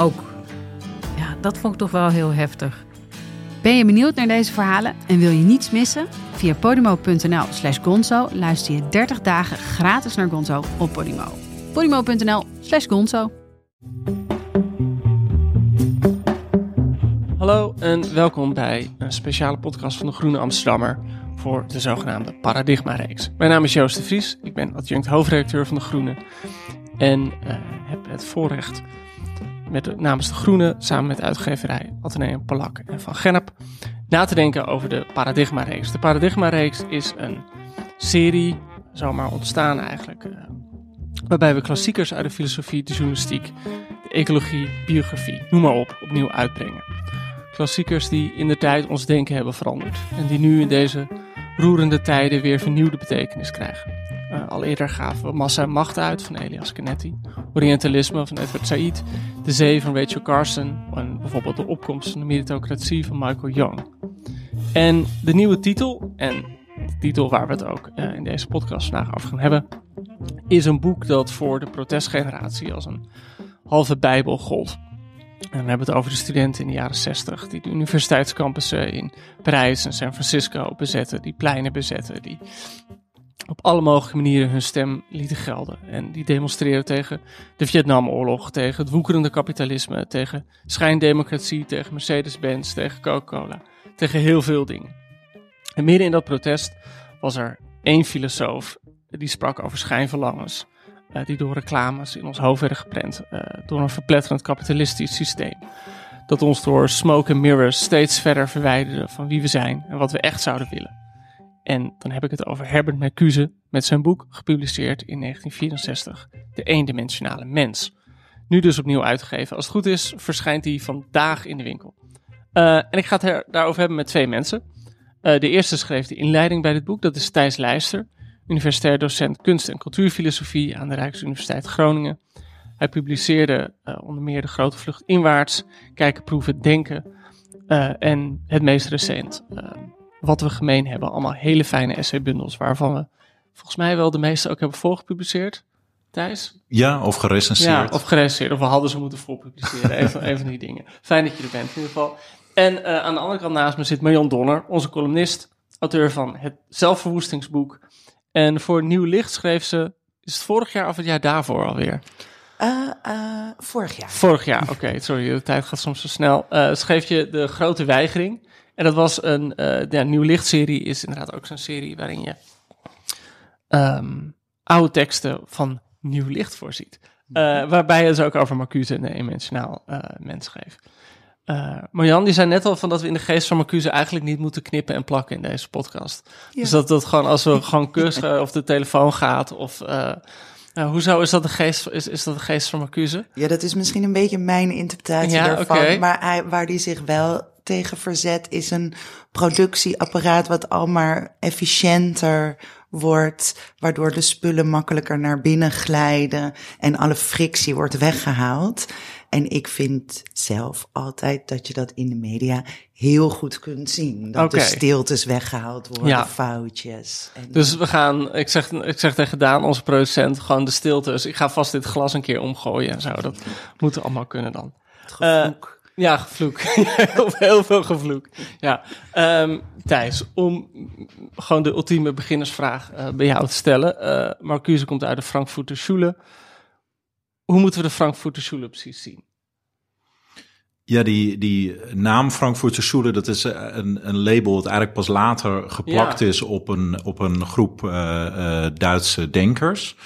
Ook. Ja, dat vond ik toch wel heel heftig. Ben je benieuwd naar deze verhalen en wil je niets missen? Via podimo.nl slash gonzo luister je 30 dagen gratis naar Gonzo op Podimo. podimo.nl slash gonzo. Hallo en welkom bij een speciale podcast van de Groene Amsterdammer voor de zogenaamde Paradigma-reeks. Mijn naam is Joost de Vries, ik ben adjunct hoofdredacteur van de Groene en uh, heb het voorrecht met namens de Groene samen met uitgeverij Atheneum Palak en Van Gennep na te denken over de Paradigma-reeks. De Paradigma-reeks is een serie, zomaar ontstaan eigenlijk, uh, waarbij we klassiekers uit de filosofie, de journalistiek, de ecologie, biografie, noem maar op, opnieuw uitbrengen. Klassiekers die in de tijd ons denken hebben veranderd en die nu in deze roerende tijden weer vernieuwde betekenis krijgen. Uh, al eerder gaven Massa en Macht uit van Elias Canetti, Orientalisme van Edward Said, De Zee van Rachel Carson en bijvoorbeeld De Opkomst van de Meritocratie van Michael Young. En de nieuwe titel, en de titel waar we het ook uh, in deze podcast vandaag over gaan hebben, is een boek dat voor de protestgeneratie als een halve bijbel gold. En we hebben het over de studenten in de jaren 60 die de universiteitscampussen in Parijs en San Francisco bezetten, die pleinen bezetten, die op alle mogelijke manieren hun stem lieten gelden. En die demonstreren tegen de Vietnamoorlog, tegen het woekerende kapitalisme, tegen schijndemocratie, tegen Mercedes-Benz, tegen Coca-Cola, tegen heel veel dingen. En midden in dat protest was er één filosoof die sprak over schijnverlangens. Uh, die door reclames in ons hoofd werden geprent. Uh, door een verpletterend kapitalistisch systeem. Dat ons door smoke and mirrors steeds verder verwijderde van wie we zijn en wat we echt zouden willen. En dan heb ik het over Herbert Marcuse met zijn boek, gepubliceerd in 1964, De eendimensionale mens. Nu dus opnieuw uitgegeven. Als het goed is, verschijnt hij vandaag in de winkel. Uh, en ik ga het daarover hebben met twee mensen. Uh, de eerste schreef de inleiding bij dit boek, dat is Thijs Leijster, universitair docent kunst- en cultuurfilosofie aan de Rijksuniversiteit Groningen. Hij publiceerde uh, onder meer De Grote Vlucht Inwaarts, Kijken, Proeven, Denken en het meest recent, wat we gemeen hebben. Allemaal hele fijne essaybundels waarvan we volgens mij wel de meeste ook hebben voorgepubliceerd. Thijs? Ja, of gerecenseerd. Ja, of gerecenseerd. Of we hadden ze moeten voorpubliceren. een, van, een van die dingen. Fijn dat je er bent in ieder geval. En uh, aan de andere kant naast me zit Marion Donner, onze columnist, auteur van het zelfverwoestingsboek. En voor Nieuw Licht schreef ze, is het vorig jaar of het jaar daarvoor alweer? Uh, uh, vorig jaar. Vorig jaar, oké. Okay, sorry, de tijd gaat soms zo snel. Uh, schreef je De Grote Weigering. En dat was een uh, ja, Nieuw Licht-serie, is inderdaad ook zo'n serie waarin je um, oude teksten van Nieuw Licht voorziet. Uh, waarbij je dus ook over Marcuse een eendimensionaal uh, mens schreef. Uh, Marjan, die zei net al van dat we in de geest van Marcuse eigenlijk niet moeten knippen en plakken in deze podcast. Ja. Dus dat dat gewoon als we gewoon kussen of de telefoon gaat of... Uh, hoezo is dat, de geest, is, is dat de geest van Marcuse? Ja, dat is misschien een beetje mijn interpretatie ja, daarvan. Okay. Maar hij, waar die zich wel tegen verzet is een productieapparaat wat al maar efficiënter wordt, waardoor de spullen makkelijker naar binnen glijden en alle frictie wordt weggehaald. En ik vind zelf altijd dat je dat in de media heel goed kunt zien. Dat okay. de stiltes weggehaald worden, ja. foutjes. En dus we gaan, ik zeg, ik zeg tegen Daan, onze producent, gewoon de stiltes. Ik ga vast dit glas een keer omgooien en zo. Dat moet allemaal kunnen dan. Ja, gevloek. heel, heel veel gevloek. Ja. Um, Thijs, om gewoon de ultieme beginnersvraag uh, bij jou te stellen. Uh, Marcuse komt uit de Frankfurter Schule. Hoe moeten we de Frankfurter Schule precies zien? Ja, die, die naam Frankfurter Schule, dat is een, een label dat eigenlijk pas later geplakt Ja. is op een, op een groep uh, uh, Duitse denkers.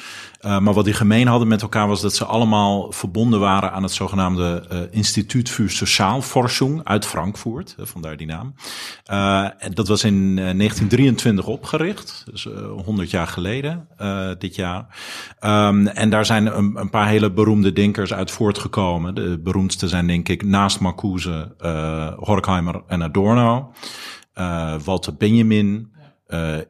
Uh, maar wat die gemeen hadden met elkaar was dat ze allemaal verbonden waren aan het zogenaamde uh, Instituut für Sozialforschung uit Frankfurt, vandaar die naam. Dat was in 1923 opgericht, dus 100 jaar geleden, dit jaar. Um, en daar zijn een, een, paar hele beroemde denkers uit voortgekomen. De beroemdste zijn denk ik naast Marcuse, Horkheimer en Adorno. Walter Benjamin,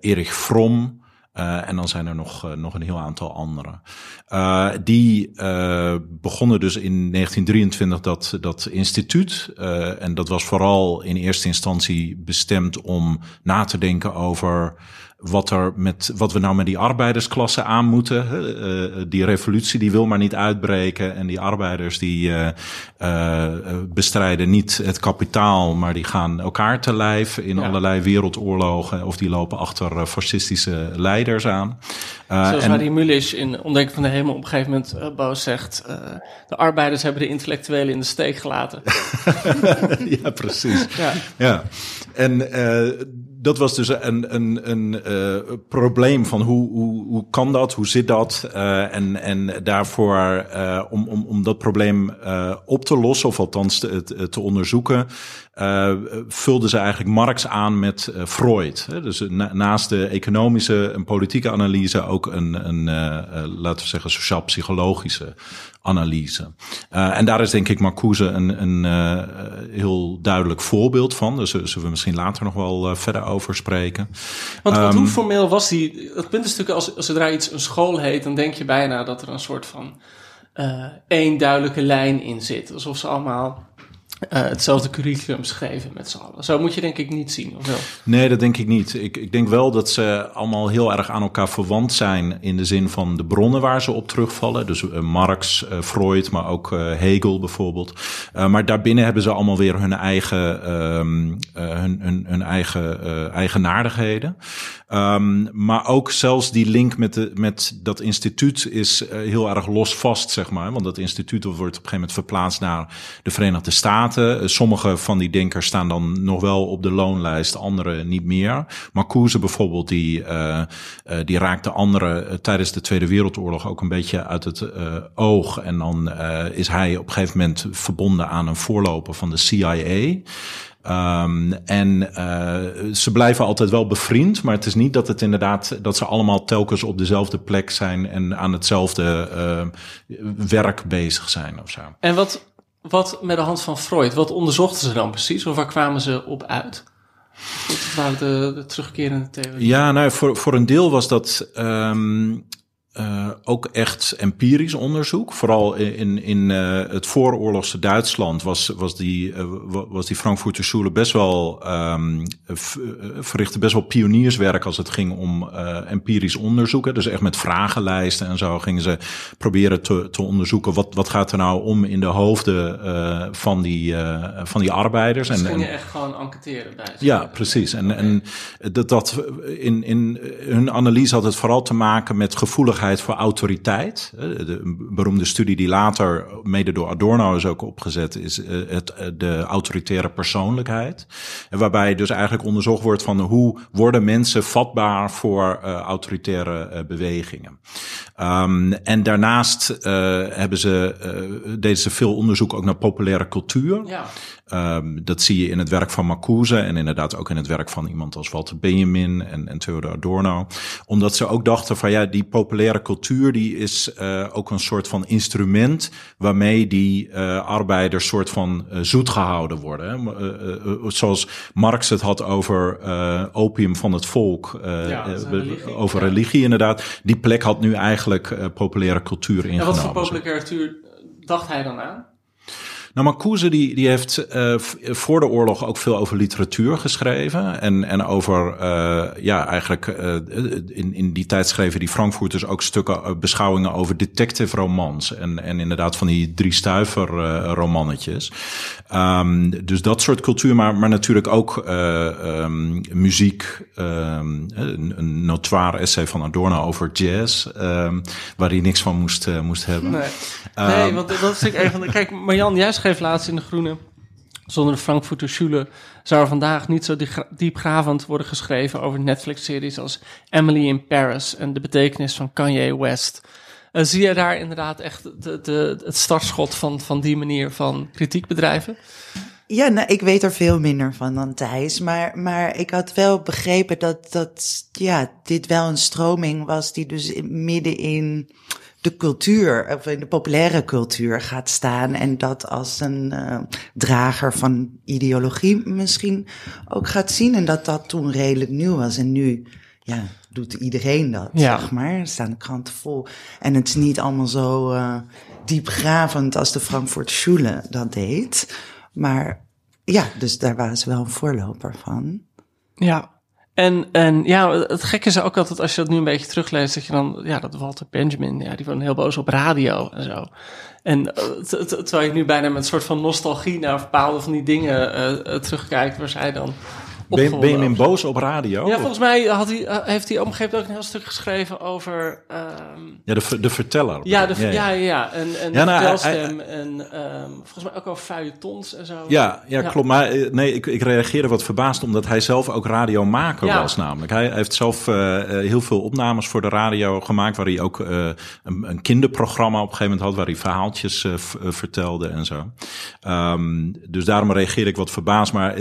Erich Fromm. Uh, en dan zijn er nog, uh, nog een heel aantal andere. Uh, die begonnen dus in 1923 dat, dat instituut. en dat was vooral in eerste instantie bestemd om na te denken over wat, er met, wat we nou met die arbeidersklasse aan moeten. Uh, die revolutie die wil maar niet uitbreken. En die arbeiders die uh, uh, bestrijden niet het kapitaal, maar die gaan elkaar te lijf in ja. allerlei wereldoorlogen. Of die lopen achter fascistische leiders aan. Zoals en, Harry Mulisch in Ontdekken van de Hemel op een gegeven moment boos zegt... de arbeiders hebben de intellectuelen in de steek gelaten. ja, precies. Ja. ja. En dat was dus een, een, een uh, probleem van hoe, hoe, hoe kan dat, hoe zit dat? Uh, en, en daarvoor, uh, om, om, om dat probleem op te lossen, of althans te, te onderzoeken, vulden ze eigenlijk Marx aan met Freud. Hè? Dus na, naast de economische en politieke analyse ook een, een laten we zeggen, sociaal-psychologische analyse. Uh, en daar is denk ik Marcuse een, een uh, heel duidelijk voorbeeld van. Daar zullen we misschien later nog wel uh, verder over spreken. Want, want um, hoe formeel was die? Het punt is natuurlijk, als, als zodra iets een school heet, dan denk je bijna dat er een soort van één duidelijke lijn in zit. Alsof ze allemaal uh, hetzelfde curriculum schreven met z'n allen. Zo moet je denk ik niet zien? Nee, dat denk ik niet. Ik, ik denk wel dat ze allemaal heel erg aan elkaar verwant zijn in de zin van de bronnen waar ze op terugvallen. Dus uh, Marx, uh, Freud, maar ook Hegel bijvoorbeeld. maar daarbinnen hebben ze allemaal weer hun eigen, ehm, hun, hun, eigen eigenaardigheden. Um, maar ook zelfs die link met, de, met dat instituut is heel erg losvast, zeg maar. Want dat instituut wordt op een gegeven moment verplaatst naar de Verenigde Staten. Eh, sommige van die denkers staan dan nog wel op de loonlijst, andere niet meer. Marcuse bijvoorbeeld, die, uh, die raakte anderen tijdens de Tweede Wereldoorlog ook een beetje uit het oog. En dan is hij op een gegeven moment verbonden aan een voorloper van de CIA. Um, en ze blijven altijd wel bevriend, maar het is niet dat het inderdaad dat ze allemaal telkens op dezelfde plek zijn en aan hetzelfde werk bezig zijn of zo. En wat wat met de hand van Freud, wat onderzochten ze dan precies? Of waar kwamen ze op uit? Wat waren de, de terugkerende theorieën? Ja, nou, voor, voor een deel was dat um, uh, ook echt empirisch onderzoek. Vooral in, in uh, het vooroorlogse Duitsland was, was, die, uh, was die Frankfurter Schule best wel, um, verrichtte best wel pionierswerk als het ging om empirisch onderzoek. Dus echt met vragenlijsten en zo gingen ze proberen te, te onderzoeken wat, wat gaat er nou om in de hoofden van, die, van die arbeiders. Dus en, ging je echt gewoon enquêteren bij ze. Ja, precies. En, okay. en dat, dat in, in hun analyse had het vooral te maken met gevoeligheid voor autoriteit. De beroemde studie die later mede door Adorno is ook opgezet, is eh, het, eh, de autoritaire persoonlijkheid. Waarbij dus eigenlijk onderzocht wordt van hoe worden mensen vatbaar voor autoritaire bewegingen. Um, en daarnaast hebben ze, deden ze veel onderzoek ook naar populaire cultuur. Ja. Um, dat zie je in het werk van Marcuse en inderdaad ook in het werk van iemand als Walter Benjamin en, en Theodor Adorno. Omdat ze ook dachten van ja, die populaire cultuur die is uh, ook een soort van instrument waarmee die uh, arbeiders soort van uh, zoet gehouden worden. Hè? zoals Marx het had over opium van het volk, ja, religie, over religie inderdaad. Die plek had nu eigenlijk populaire cultuur ingenomen. En wat voor populaire cultuur dacht hij dan aan? Nou, Marcuse die, die heeft uh, voor de oorlog ook veel over literatuur geschreven. En, en over, uh, ja, eigenlijk uh, in, in die tijd schreven die Frankfurters ook stukken beschouwingen over detective romans. En, en inderdaad van die drie stuiver romannetjes. Um, dus dat soort cultuur, maar, maar natuurlijk ook um, muziek. Um, een, een notoire essay van Adorno over jazz, waar hij niks van moest, moest hebben. Nee, nee want dat is natuurlijk even... Kijk, Marjan, jij schreef laatst in De Groene... Zonder de Frankfurter Schule zou er vandaag niet zo diepgravend worden geschreven over Netflix-series als Emily in Paris en de betekenis van Kanye West. Eh, zie je daar inderdaad echt de, de, het startschot van, van die manier van kritiek bedrijven? Ja, nou, ik weet er veel minder van dan Thijs. Maar, maar ik had wel begrepen dat, dat ja, dit wel een stroming was die dus midden in de cultuur, of in de populaire cultuur gaat staan. En dat als een eh, drager van ideologie misschien ook gaat zien. En dat dat toen redelijk nieuw was. En nu, ja, doet iedereen dat, Ja. zeg maar. Er staan de kranten vol. En het is niet allemaal zo eh, diepgravend als de Frankfurt Schule dat deed. Maar ja, dus daar waren ze wel een voorloper van. Ja. En, en ja, het gekke is ook altijd als je dat nu een beetje terugleest, dat je dan, ja, dat Walter Benjamin, ja, die was heel boos op radio en zo. En eh, terwijl je nu bijna met een soort van nostalgie naar bepaalde van die dingen eh, eh, terugkijkt, waar zij dan. Ben, ben je over boos op radio? Ja, volgens mij had hij, eh, heeft hij op een gegeven moment ook een heel stuk geschreven over. ehm, Ja, de, de verteller. ja, de, ja, ja, ja. En, en Ja, de nou, hij- vertelstem en ehm, volgens mij ook over feuilletons en zo. Ja, ja, Ja. klopt. Maar eh, nee, ik, ik reageerde wat verbaasd omdat hij zelf ook radiomaker Ja. was namelijk. Hij heeft zelf eh, heel veel opnames voor de radio gemaakt... waar hij ook een, een kinderprogramma op een gegeven moment had... waar hij verhaaltjes vertelde en zo. Ehm, dus daarom reageerde ik wat verbaasd. Maar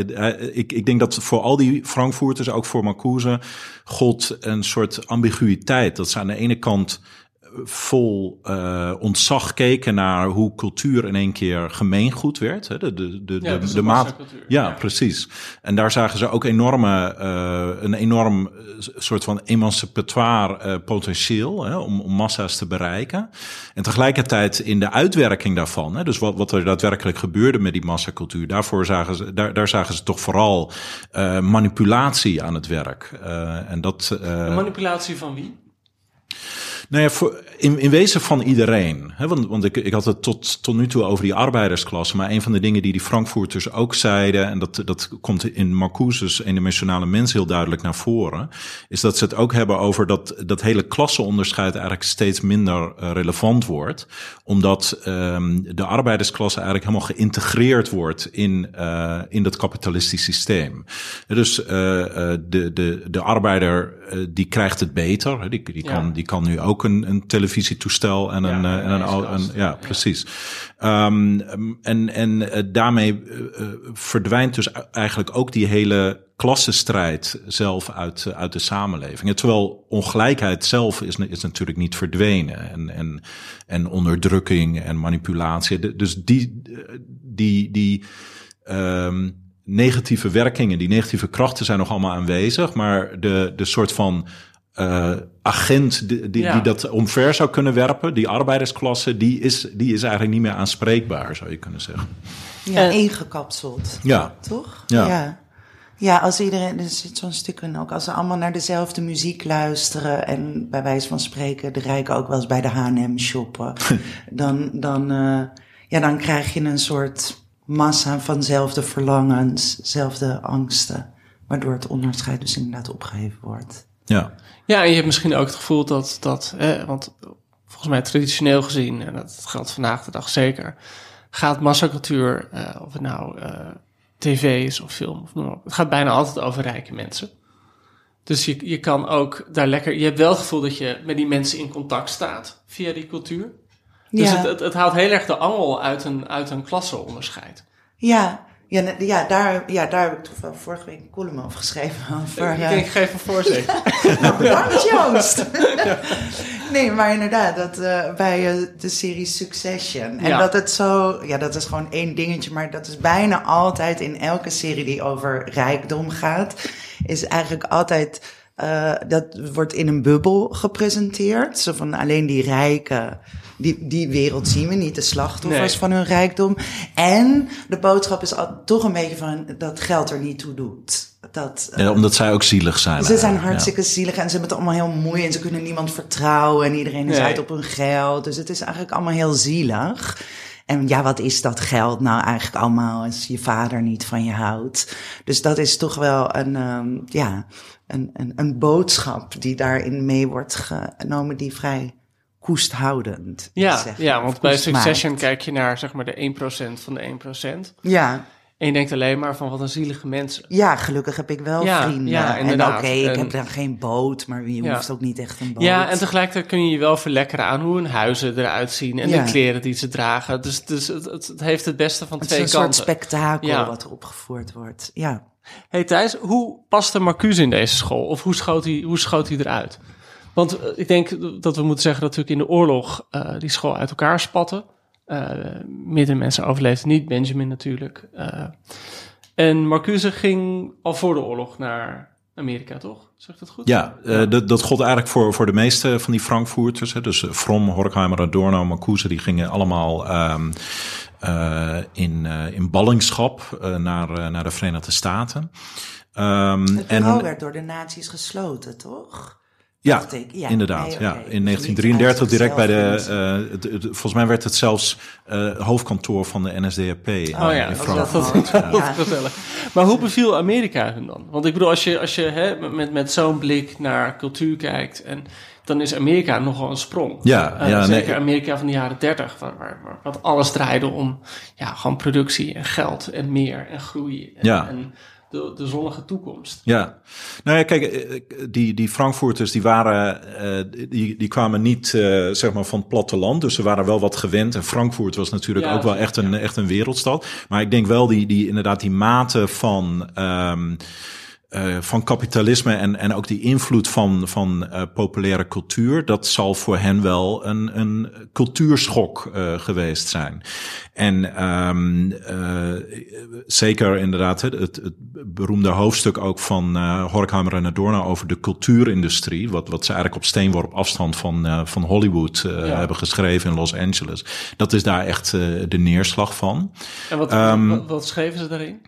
ik, ik denk dat voor al die Frankfurters, ook voor Marcuse... gold een soort ambiguïteit. Dat ze aan de ene kant vol eh, ontzag keken naar hoe cultuur in één keer gemeengoed werd. Hè? De, de, de, Ja, de, de de maat. Ja, Ja. precies. En daar zagen ze ook enorme, eh, een enorm eh, soort van emancipatoire eh, potentieel hè, om, om massa's te bereiken. En tegelijkertijd in de uitwerking daarvan, hè, dus wat, wat er daadwerkelijk gebeurde met die massacultuur, daarvoor zagen ze, daar, daar zagen ze toch vooral manipulatie aan het werk. En dat. manipulatie van wie? Nou ja, voor, in, in wezen van iedereen. Hè? Want, want ik, ik had het tot, tot nu toe over die arbeidersklasse. Maar een van de dingen die die Frankfurters ook zeiden... en dat, dat komt in Marcuse's eendimensionale mens heel duidelijk naar voren... is dat ze het ook hebben over dat, dat hele klasseonderscheid... eigenlijk steeds minder eh, relevant wordt. Omdat ehm, de arbeidersklasse eigenlijk helemaal geïntegreerd wordt... in, eh, in dat kapitalistisch systeem. Dus eh, de, de, de arbeider die krijgt het beter. Hè? Die, die, Ja. kan, die kan nu ook een, een televisietoestel en een, Ja, eh, en een, ja, precies. Ehm, en en eh, daarmee eh, verdwijnt dus eigenlijk ook die hele klassenstrijd zelf uit, uit de samenleving. En Terwijl ongelijkheid zelf is, is natuurlijk niet verdwenen. En, en, en onderdrukking en manipulatie. Dus die, die, die ehm, negatieve werkingen, die negatieve krachten zijn nog allemaal aanwezig. Maar de, de soort van eh, agent die, die, Ja. die dat omver zou kunnen werpen, die arbeidersklasse, die is, die is eigenlijk niet meer aanspreekbaar, zou je kunnen zeggen. Ja, En- ingekapseld. Ja, Toch? Ja. ja. Ja, als iedereen, er zit zo'n stuk in ook, als ze allemaal naar dezelfde muziek luisteren en bij wijze van spreken de rijken ook wel eens bij de H&M shoppen, dan, dan, eh, ja, dan krijg je een soort massa van zelfde verlangens, zelfde angsten, waardoor het onderscheid dus inderdaad opgeheven wordt. Ja. Ja, en je hebt misschien ook het gevoel dat, dat eh, want volgens mij traditioneel gezien, en dat geldt vandaag de dag zeker, gaat massacultuur, eh, of het nou eh, tv is of film of noem maar op, het gaat bijna altijd over rijke mensen. Dus je, je kan ook daar lekker, je hebt wel het gevoel dat je met die mensen in contact staat via die cultuur. Dus Ja. het, het, het haalt heel erg de angel uit een, uit een klasseonderscheid. Ja, ja, ja, daar, ja, daar heb ik toevallig vorige week een column over geschreven. Over, ik eh, ik geef een voorzet. Nou, bedankt Joost. nee, maar inderdaad, dat eh, bij eh, de serie Succession. En Ja. dat het zo, ja, dat is gewoon één dingetje, maar dat is bijna altijd in elke serie die over rijkdom gaat, is eigenlijk altijd, dat wordt in een bubbel gepresenteerd. Zo van alleen die rijken. Die, die wereld zien we niet, de slachtoffers Nee. van hun rijkdom. En de boodschap is al, toch een beetje van dat geld er niet toe doet. Dat, eh, Ja, omdat zij ook zielig zijn. ze zijn hartstikke zielig en ze hebben het allemaal heel moeilijk. En ze kunnen niemand vertrouwen en iedereen is Nee. uit op hun geld. Dus het is eigenlijk allemaal heel zielig. En ja, wat is dat geld nou eigenlijk allemaal als je vader niet van je houdt? Dus dat is toch wel een, ehm, ja, een, een, een boodschap die daarin mee wordt genomen die vrij koesthoudend Ja, zeg ja want bij. Succession kijk je naar zeg maar de 1% van de 1%. Ja, En je denkt alleen maar van wat een zielige mensen. Ja, gelukkig heb ik wel Ja, vrienden. ja, en oké, ik En- heb dan geen boot, maar je Ja. hoeft ook niet echt een boot. Ja, en tegelijkertijd kun je je wel verlekkeren aan hoe hun huizen eruit zien en de kleren die ze dragen. Dus, dus het, het, het heeft het beste van het is twee een soort kanten. spektakel wat er opgevoerd wordt. Ja. Hey Thijs, hoe paste Marcuse in deze school? Of hoe schoot hij, hoe schoot hij eruit? Want eh, ik denk dat we moeten zeggen dat natuurlijk in de oorlog eh, die school uit elkaar spatte. Eh meerdere mensen overleefden niet, Benjamin natuurlijk. Eh, en Marcuse ging al voor de oorlog naar Amerika, toch? Zeg ik dat goed? Ja, eh, dat, dat gold eigenlijk voor, voor de meeste van die Frankfurters. Hè. Dus Fromm, Horkheimer, Adorno, Marcuse, die gingen allemaal ehm, eh, in, eh, in ballingschap eh, naar, naar de Verenigde Staten. Ehm, Het bureau werd door de nazi's gesloten, toch? Ja, dacht ik. Ja, inderdaad. nee, ja. In Dus niet 1933 uit direct bij de... eh, volgens mij werd het zelfs eh, hoofdkantoor van de NSDAP eh, Oh ja, in dat Ja. gezellig. Maar hoe beviel Amerika hun dan? Want ik bedoel, als je, als je hè, met, met zo'n blik naar cultuur kijkt, en, dan is Amerika nogal een sprong. Ja, Eh, ja, zeker nee. Amerika van de jaren 30, waar, waar, waar wat alles draaide om ja, gewoon productie en geld en meer en groei en, Ja. en de, de zonnige toekomst. Ja, nou ja, kijk, eh, die, die Frankfurters die waren, eh, die, die kwamen niet eh, zeg maar van het platteland, dus ze waren wel wat gewend. En Frankfurt was natuurlijk Ja, ook wel echt een, echt een wereldstad. Maar ik denk wel die, die inderdaad die mate van. ehm, eh, van kapitalisme en, en ook die invloed van, van eh, populaire cultuur, dat zal voor hen wel een, een cultuurschok eh, geweest zijn. En eh, zeker inderdaad het, het, beroemde hoofdstuk ook van Horkheimer en Adorno over de cultuurindustrie, wat, wat ze eigenlijk op steenworp afstand van, van Hollywood Ja. hebben geschreven in Los Angeles. Dat is daar echt de neerslag van. En wat, Ehm, wat, wat schreven ze daarin?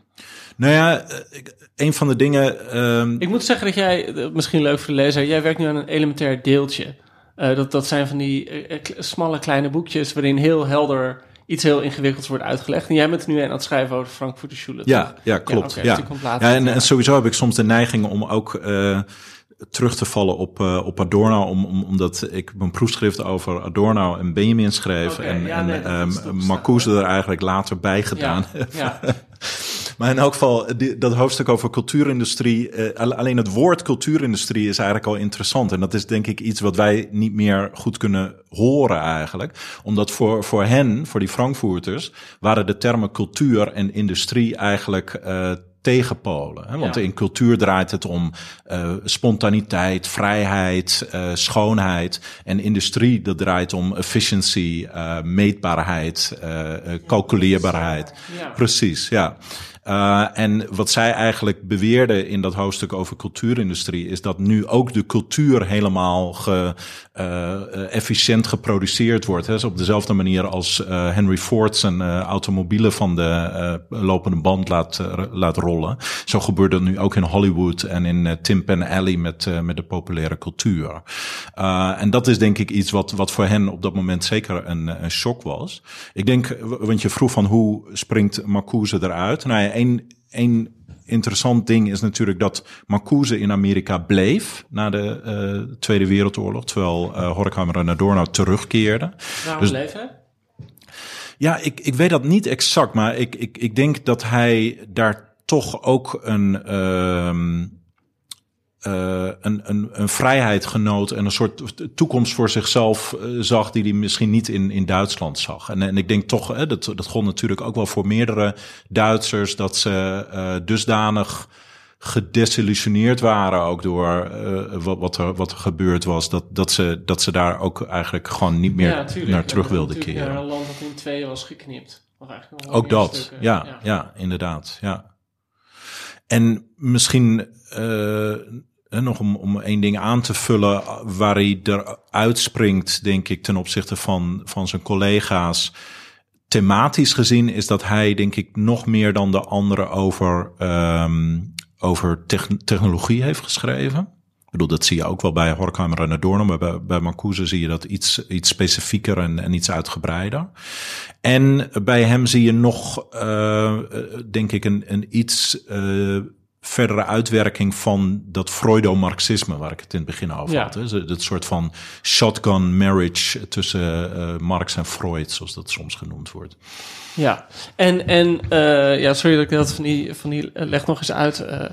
Nou ja, ik- een van de dingen. ehm, Ik moet zeggen dat jij, eh, misschien leuk voor de lezer, jij werkt nu aan een elementair deeltje. Eh, dat, dat zijn van die eh, smalle kleine boekjes waarin heel helder iets heel ingewikkelds wordt uitgelegd. En jij bent nu aan het schrijven over de Frankfurter Schule. Ja, toch? ja, klopt. Ja, dus ja en, en sowieso heb ik soms de neiging om ook terug te vallen op, op Adorno, om, om, omdat ik mijn proefschrift over Adorno en Benjamin schreef en, ja, en nee, ehm. Marcuse er eigenlijk later bij gedaan. ja. Maar in elk geval, die- dat hoofdstuk over cultuurindustrie, eh, al- alleen het woord cultuurindustrie is eigenlijk al interessant. En dat is denk ik iets wat wij niet meer goed kunnen horen eigenlijk. Omdat voor, voor hen, voor die Frankfurters, waren de termen cultuur en industrie eigenlijk eh tegenpolen. Hè? Want Ja. in cultuur draait het om eh, spontaniteit, vrijheid, schoonheid. En industrie, dat draait om efficiency, eh, meetbaarheid, calculeerbaarheid. Ja. Precies, ja. Uh, en wat zij eigenlijk beweerde in dat hoofdstuk over cultuurindustrie is dat nu ook de cultuur helemaal ge, efficiënt geproduceerd wordt. Hè. Dus op dezelfde manier als uh, Henry Ford zijn automobielen van de lopende band laat, laat rollen. Zo gebeurt dat nu ook in Hollywood en in Tim Pen Alley met, met de populaire cultuur. en dat is denk ik iets wat, wat voor hen op dat moment zeker een, een shock was. Ik denk, want je vroeg van hoe springt Marcuse eruit? Nou ja, één, één interessant ding is natuurlijk dat Marcuse in Amerika bleef na de uh, Tweede Wereldoorlog, terwijl uh, Horkheimer en Adorno terugkeerden. Waarom dus, bleef hij? Ja, ik, ik weet dat niet exact, maar ik, ik, ik denk dat hij daar toch ook een. Uh, uh, een, een, een vrijheid genoot en een soort toekomst voor zichzelf uh, zag die hij misschien niet in, in Duitsland zag. En, en ik denk toch, hè, dat, dat gold natuurlijk ook wel voor meerdere Duitsers, dat ze uh, dusdanig gedesillusioneerd waren ook door wat, wat, er, wat er gebeurd was, dat, dat, ze, dat ze daar ook eigenlijk gewoon niet meer ja, naar terug wilden keren. Naar een land dat in tweeën was geknipt. Ook dat, ja, ja, ja, inderdaad, ja. En misschien uh, nog om, om één ding aan te vullen waar hij er uitspringt, denk ik, ten opzichte van, van zijn collega's. Thematisch gezien is dat hij, denk ik, nog meer dan de anderen over, um, over technologie heeft geschreven. Ik bedoel, dat zie je ook wel bij Horkheimer en Adorno, maar bij, bij Marcuse zie je dat iets, iets specifieker en, en iets uitgebreider. En bij hem zie je nog, uh, denk ik, een, een iets verdere uitwerking van dat Freudo-Marxisme waar ik het in het begin over Ja. had. Hè. Dat soort van shotgun marriage tussen eh, Marx en Freud, zoals dat soms genoemd wordt. Ja, en, en eh, ja, sorry dat ik dat van die, van die eh, leg nog eens uit eh,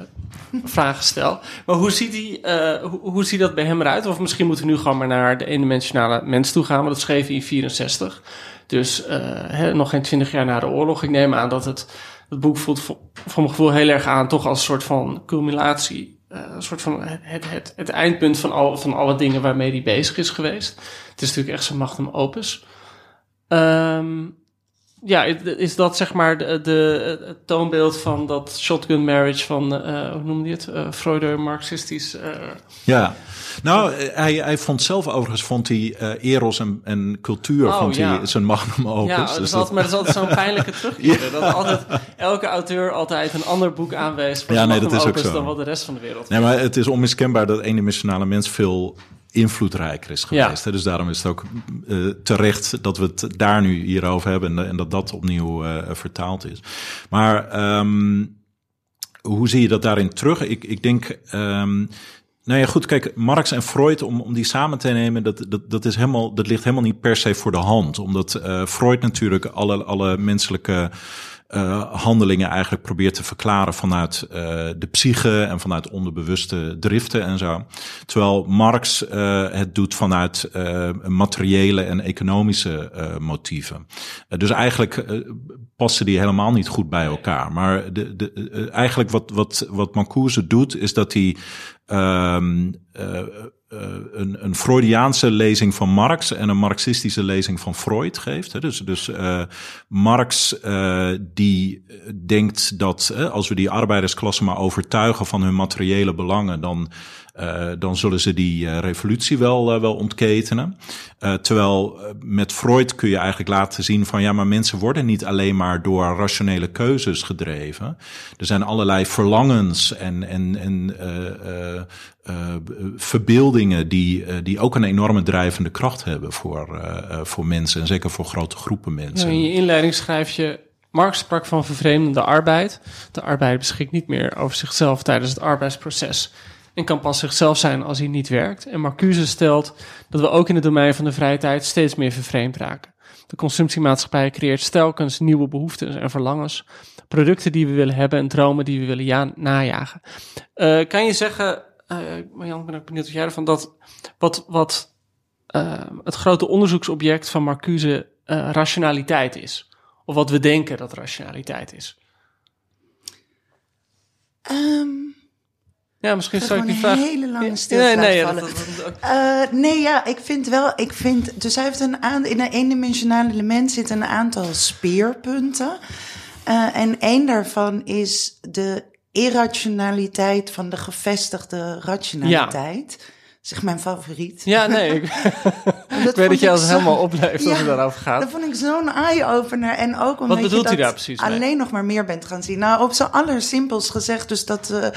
vragen stel. Maar hoe ziet, die, hoe, hoe ziet dat bij hem eruit? Of misschien moeten we nu gewoon maar naar de eendimensionale mens toe gaan. Want dat schreef hij in 64. Dus hè, nog geen twintig jaar na de oorlog. Ik neem aan dat het, het boek voelt voor, voor mijn gevoel heel erg aan... toch als een soort van culminatie. eh, een soort van het, het, het, eindpunt van, al, van alle dingen waarmee hij bezig is geweest. Het is natuurlijk echt zijn magnum opus. Ehm ja, is dat zeg maar de, toonbeeld van dat shotgun marriage van, eh hoe noemde je het? eh Freuder, marxistisch. Ja, nou, hij, hij vond zelf overigens, vond hij eh, eros en, en cultuur, Oh, vond hij ja. zijn magnum opus. ja, dat Dus is altijd, maar dat is altijd zo'n pijnlijke terugkeer. Dat altijd, elke auteur altijd een ander boek aanweest voor Ja, nee, dat magnum is ook opus zo. dan wat de rest van de wereld Nee, maar het is onmiskenbaar dat eendimensionale mens veel invloedrijker is Ja. geweest. Hè? Dus daarom is het ook eh, terecht dat we het daar nu hier over hebben en, en dat dat opnieuw eh, vertaald is. Maar ehm, hoe zie je dat daarin terug? Ik, ik denk. ehm, nou ja, goed, kijk, Marx en Freud, om, om die samen te nemen, dat, dat, dat, is helemaal, dat ligt helemaal niet per se voor de hand. Omdat eh, Freud natuurlijk alle, alle menselijke eh, handelingen eigenlijk probeert te verklaren vanuit eh, de psyche en vanuit onderbewuste driften en zo. Terwijl Marx eh, het doet vanuit materiële en economische motieven. Dus eigenlijk passen die helemaal niet goed bij elkaar. Maar de, de, eigenlijk wat, wat, wat Marcuse doet, is dat hij ehm, eh, eh, een, een Freudiaanse lezing van Marx en een marxistische lezing van Freud geeft. Hè. Dus, dus eh, Marx eh, die denkt dat eh, als we die arbeidersklasse maar overtuigen van hun materiële belangen, dan, eh, dan zullen ze die eh, revolutie wel, eh, wel ontketenen. Eh, terwijl eh, met Freud kun je eigenlijk laten zien van ja, maar mensen worden niet alleen maar door rationele keuzes gedreven. Er zijn allerlei verlangens en, en, en eh, eh, eh, verbeeldingen die, eh, die ook een enorme drijvende kracht hebben voor, eh, eh, voor mensen en zeker voor grote groepen mensen. in je inleiding schrijf je... Marx sprak van vervreemdende arbeid. De arbeid beschikt niet meer over zichzelf tijdens het arbeidsproces... en kan pas zichzelf zijn als hij niet werkt. En Marcuse stelt dat we ook in het domein van de vrije tijd... steeds meer vervreemd raken. De consumptiemaatschappij creëert telkens nieuwe behoeftes en verlangens... producten die we willen hebben en dromen die we willen ja- najagen. Eh, kan je zeggen, eh Marjan, ik ben ook benieuwd wat jij ervan... dat wat, wat eh, het grote onderzoeksobject van Marcuse eh, rationaliteit is. Of wat we denken dat rationaliteit is. Ehm, Ja, misschien zou ik die vraag... een hele lange stilte nee, nee, ja, dat- vallen. dat- dat- Eh, nee, ja, ik vind wel, ik vind, dus hij heeft een aan, in een eendimensionale element zitten een aantal speerpunten. Eh, en één daarvan is de irrationaliteit van de gevestigde rationaliteit. Zeg mijn favoriet. ja, nee, ik, ik weet dat je als helemaal opleeft als Ja, het daarover gaat. Dat vond ik zo'n eye-opener. En ook omdat bedoelt je hij dat daar precies mee? alleen nog maar meer bent gaan zien. Nou, op zijn allersimpels gezegd, dus dat eh,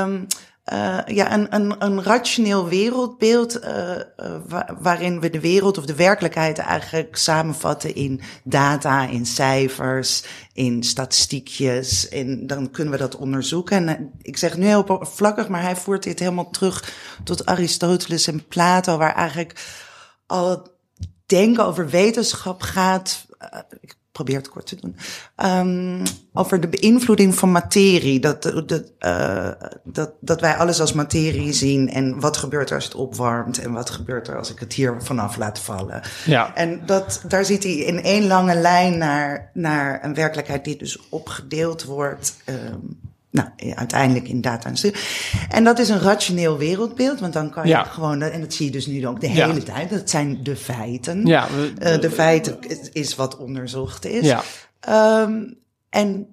ehm, eh, ja, een, een, een rationeel wereldbeeld eh, eh, wa- waarin we de wereld of de werkelijkheid eigenlijk samenvatten in data, in cijfers, in statistiekjes. En dan kunnen we dat onderzoeken. En ik zeg nu heel oppervlakkig, maar hij voert dit helemaal terug tot Aristoteles en Plato, waar eigenlijk al het denken over wetenschap gaat. Probeer het kort te doen. ehm, over de beïnvloeding van materie. Dat, dat, eh, dat, dat wij alles als materie zien. En wat gebeurt er als het opwarmt? En wat gebeurt er als ik het hier vanaf laat vallen? Ja. En dat, daar zit hij in één lange lijn naar, naar een werkelijkheid die dus opgedeeld wordt. ehm, nou, uiteindelijk in data en stu- En dat is een rationeel wereldbeeld, want dan kan je Ja. gewoon, en dat zie je dus nu ook de Ja. hele tijd, dat zijn de feiten. Ja, we- Eh, de feiten is, wat onderzocht is. Ja. Ehm, en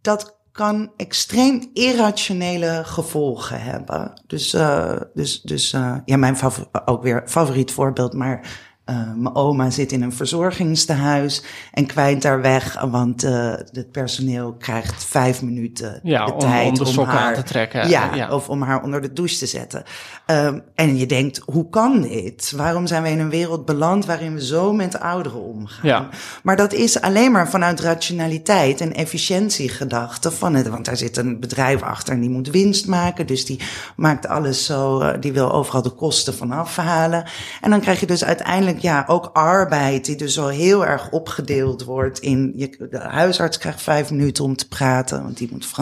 dat kan extreem irrationele gevolgen hebben. Dus, eh, dus, dus eh, ja, mijn favor- ook weer favoriet voorbeeld, maar uh, mijn oma zit in een verzorgingstehuis en kwijnt daar weg, want uh, het personeel krijgt vijf minuten ja, de om, tijd om de sokken haar aan te trekken. Ja, ja, of om haar onder de douche te zetten. Um, en je denkt, hoe kan dit? Waarom zijn we in een wereld beland waarin we zo met ouderen omgaan? Ja. Maar dat is alleen maar vanuit rationaliteit en efficiëntiegedachte van het, want daar zit een bedrijf achter en die moet winst maken, dus die maakt alles zo, uh, die wil overal de kosten van afhalen. En dan krijg je dus uiteindelijk ja, ook arbeid die dus al heel erg opgedeeld wordt in, je, de huisarts krijgt vijf minuten om te praten, want die moet.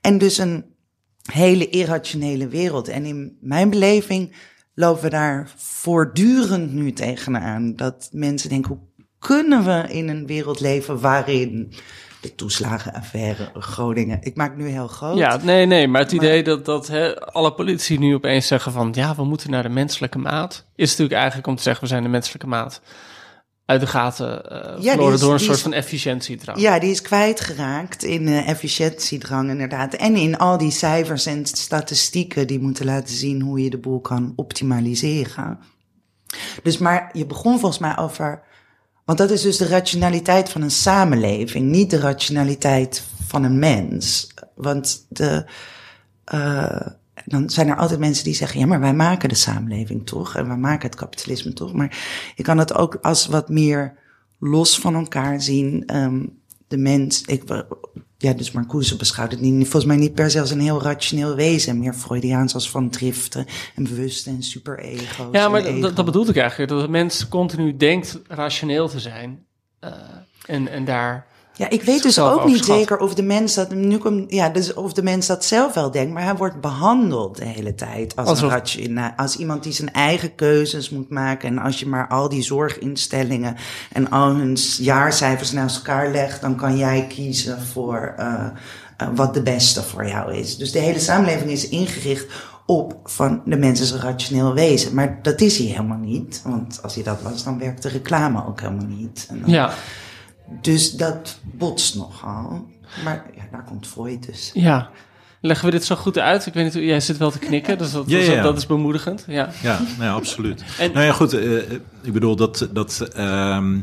En dus een hele irrationele wereld. En in mijn beleving lopen we daar voortdurend nu tegenaan. Dat mensen denken, hoe kunnen we in een wereld leven waarin de toeslagenaffaire Groningen. Ik maak nu heel groot. Ja, nee, nee, maar het idee dat, dat hè, alle politici nu opeens zeggen van ja, we moeten naar de menselijke maat, is natuurlijk eigenlijk om te zeggen we zijn de menselijke maat uit de gaten uh, Ja, verloren is- door een soort is- van efficiëntiedrang. Ja, die is kwijtgeraakt in eh, efficiëntiedrang inderdaad. En in al die cijfers en statistieken die moeten laten zien hoe je de boel kan optimaliseren. Dus maar je begon volgens mij over... Want dat is dus de rationaliteit van een samenleving, niet de rationaliteit van een mens. Want de, eh, dan zijn er altijd mensen die zeggen: ja, maar wij maken de samenleving toch? En wij maken het kapitalisme toch? Maar je kan het ook als wat meer los van elkaar zien. Ehm, de mens, ik, ja, dus Marcuse beschouwt het niet, volgens mij niet per se als een heel rationeel wezen. Meer Freudiaans als van driften en bewuste en superego's. Ja, maar ego. dat, dat bedoelde ik eigenlijk. Dat de mens continu denkt rationeel te zijn. eh, en, en daar. Ja, ik weet dus ook niet zeker of de mens dat nu komt, ja, dus of de mens dat zelf wel denkt, maar hij wordt behandeld de hele tijd als, Alsof- een rationa- als iemand die zijn eigen keuzes moet maken. En als je maar al die zorginstellingen en al hun jaarcijfers naast elkaar legt, dan kan jij kiezen voor eh, eh, wat de beste voor jou is. Dus de hele samenleving is ingericht op van de mens is een rationeel wezen. Maar dat is hij helemaal niet. Want als hij dat was, dan werkt de reclame ook helemaal niet. En dan- Ja, dus dat botst nogal. Maar ja, daar komt Freud dus. ja. Leggen we dit zo goed uit? Ik weet niet, hoe- jij zit wel te knikken, dus dat, Ja, dat- ja, ja. dat is bemoedigend. Ja. Ja, nee, absoluut. En- nou ja, goed. eh, ik bedoel, dat, dat, ehm,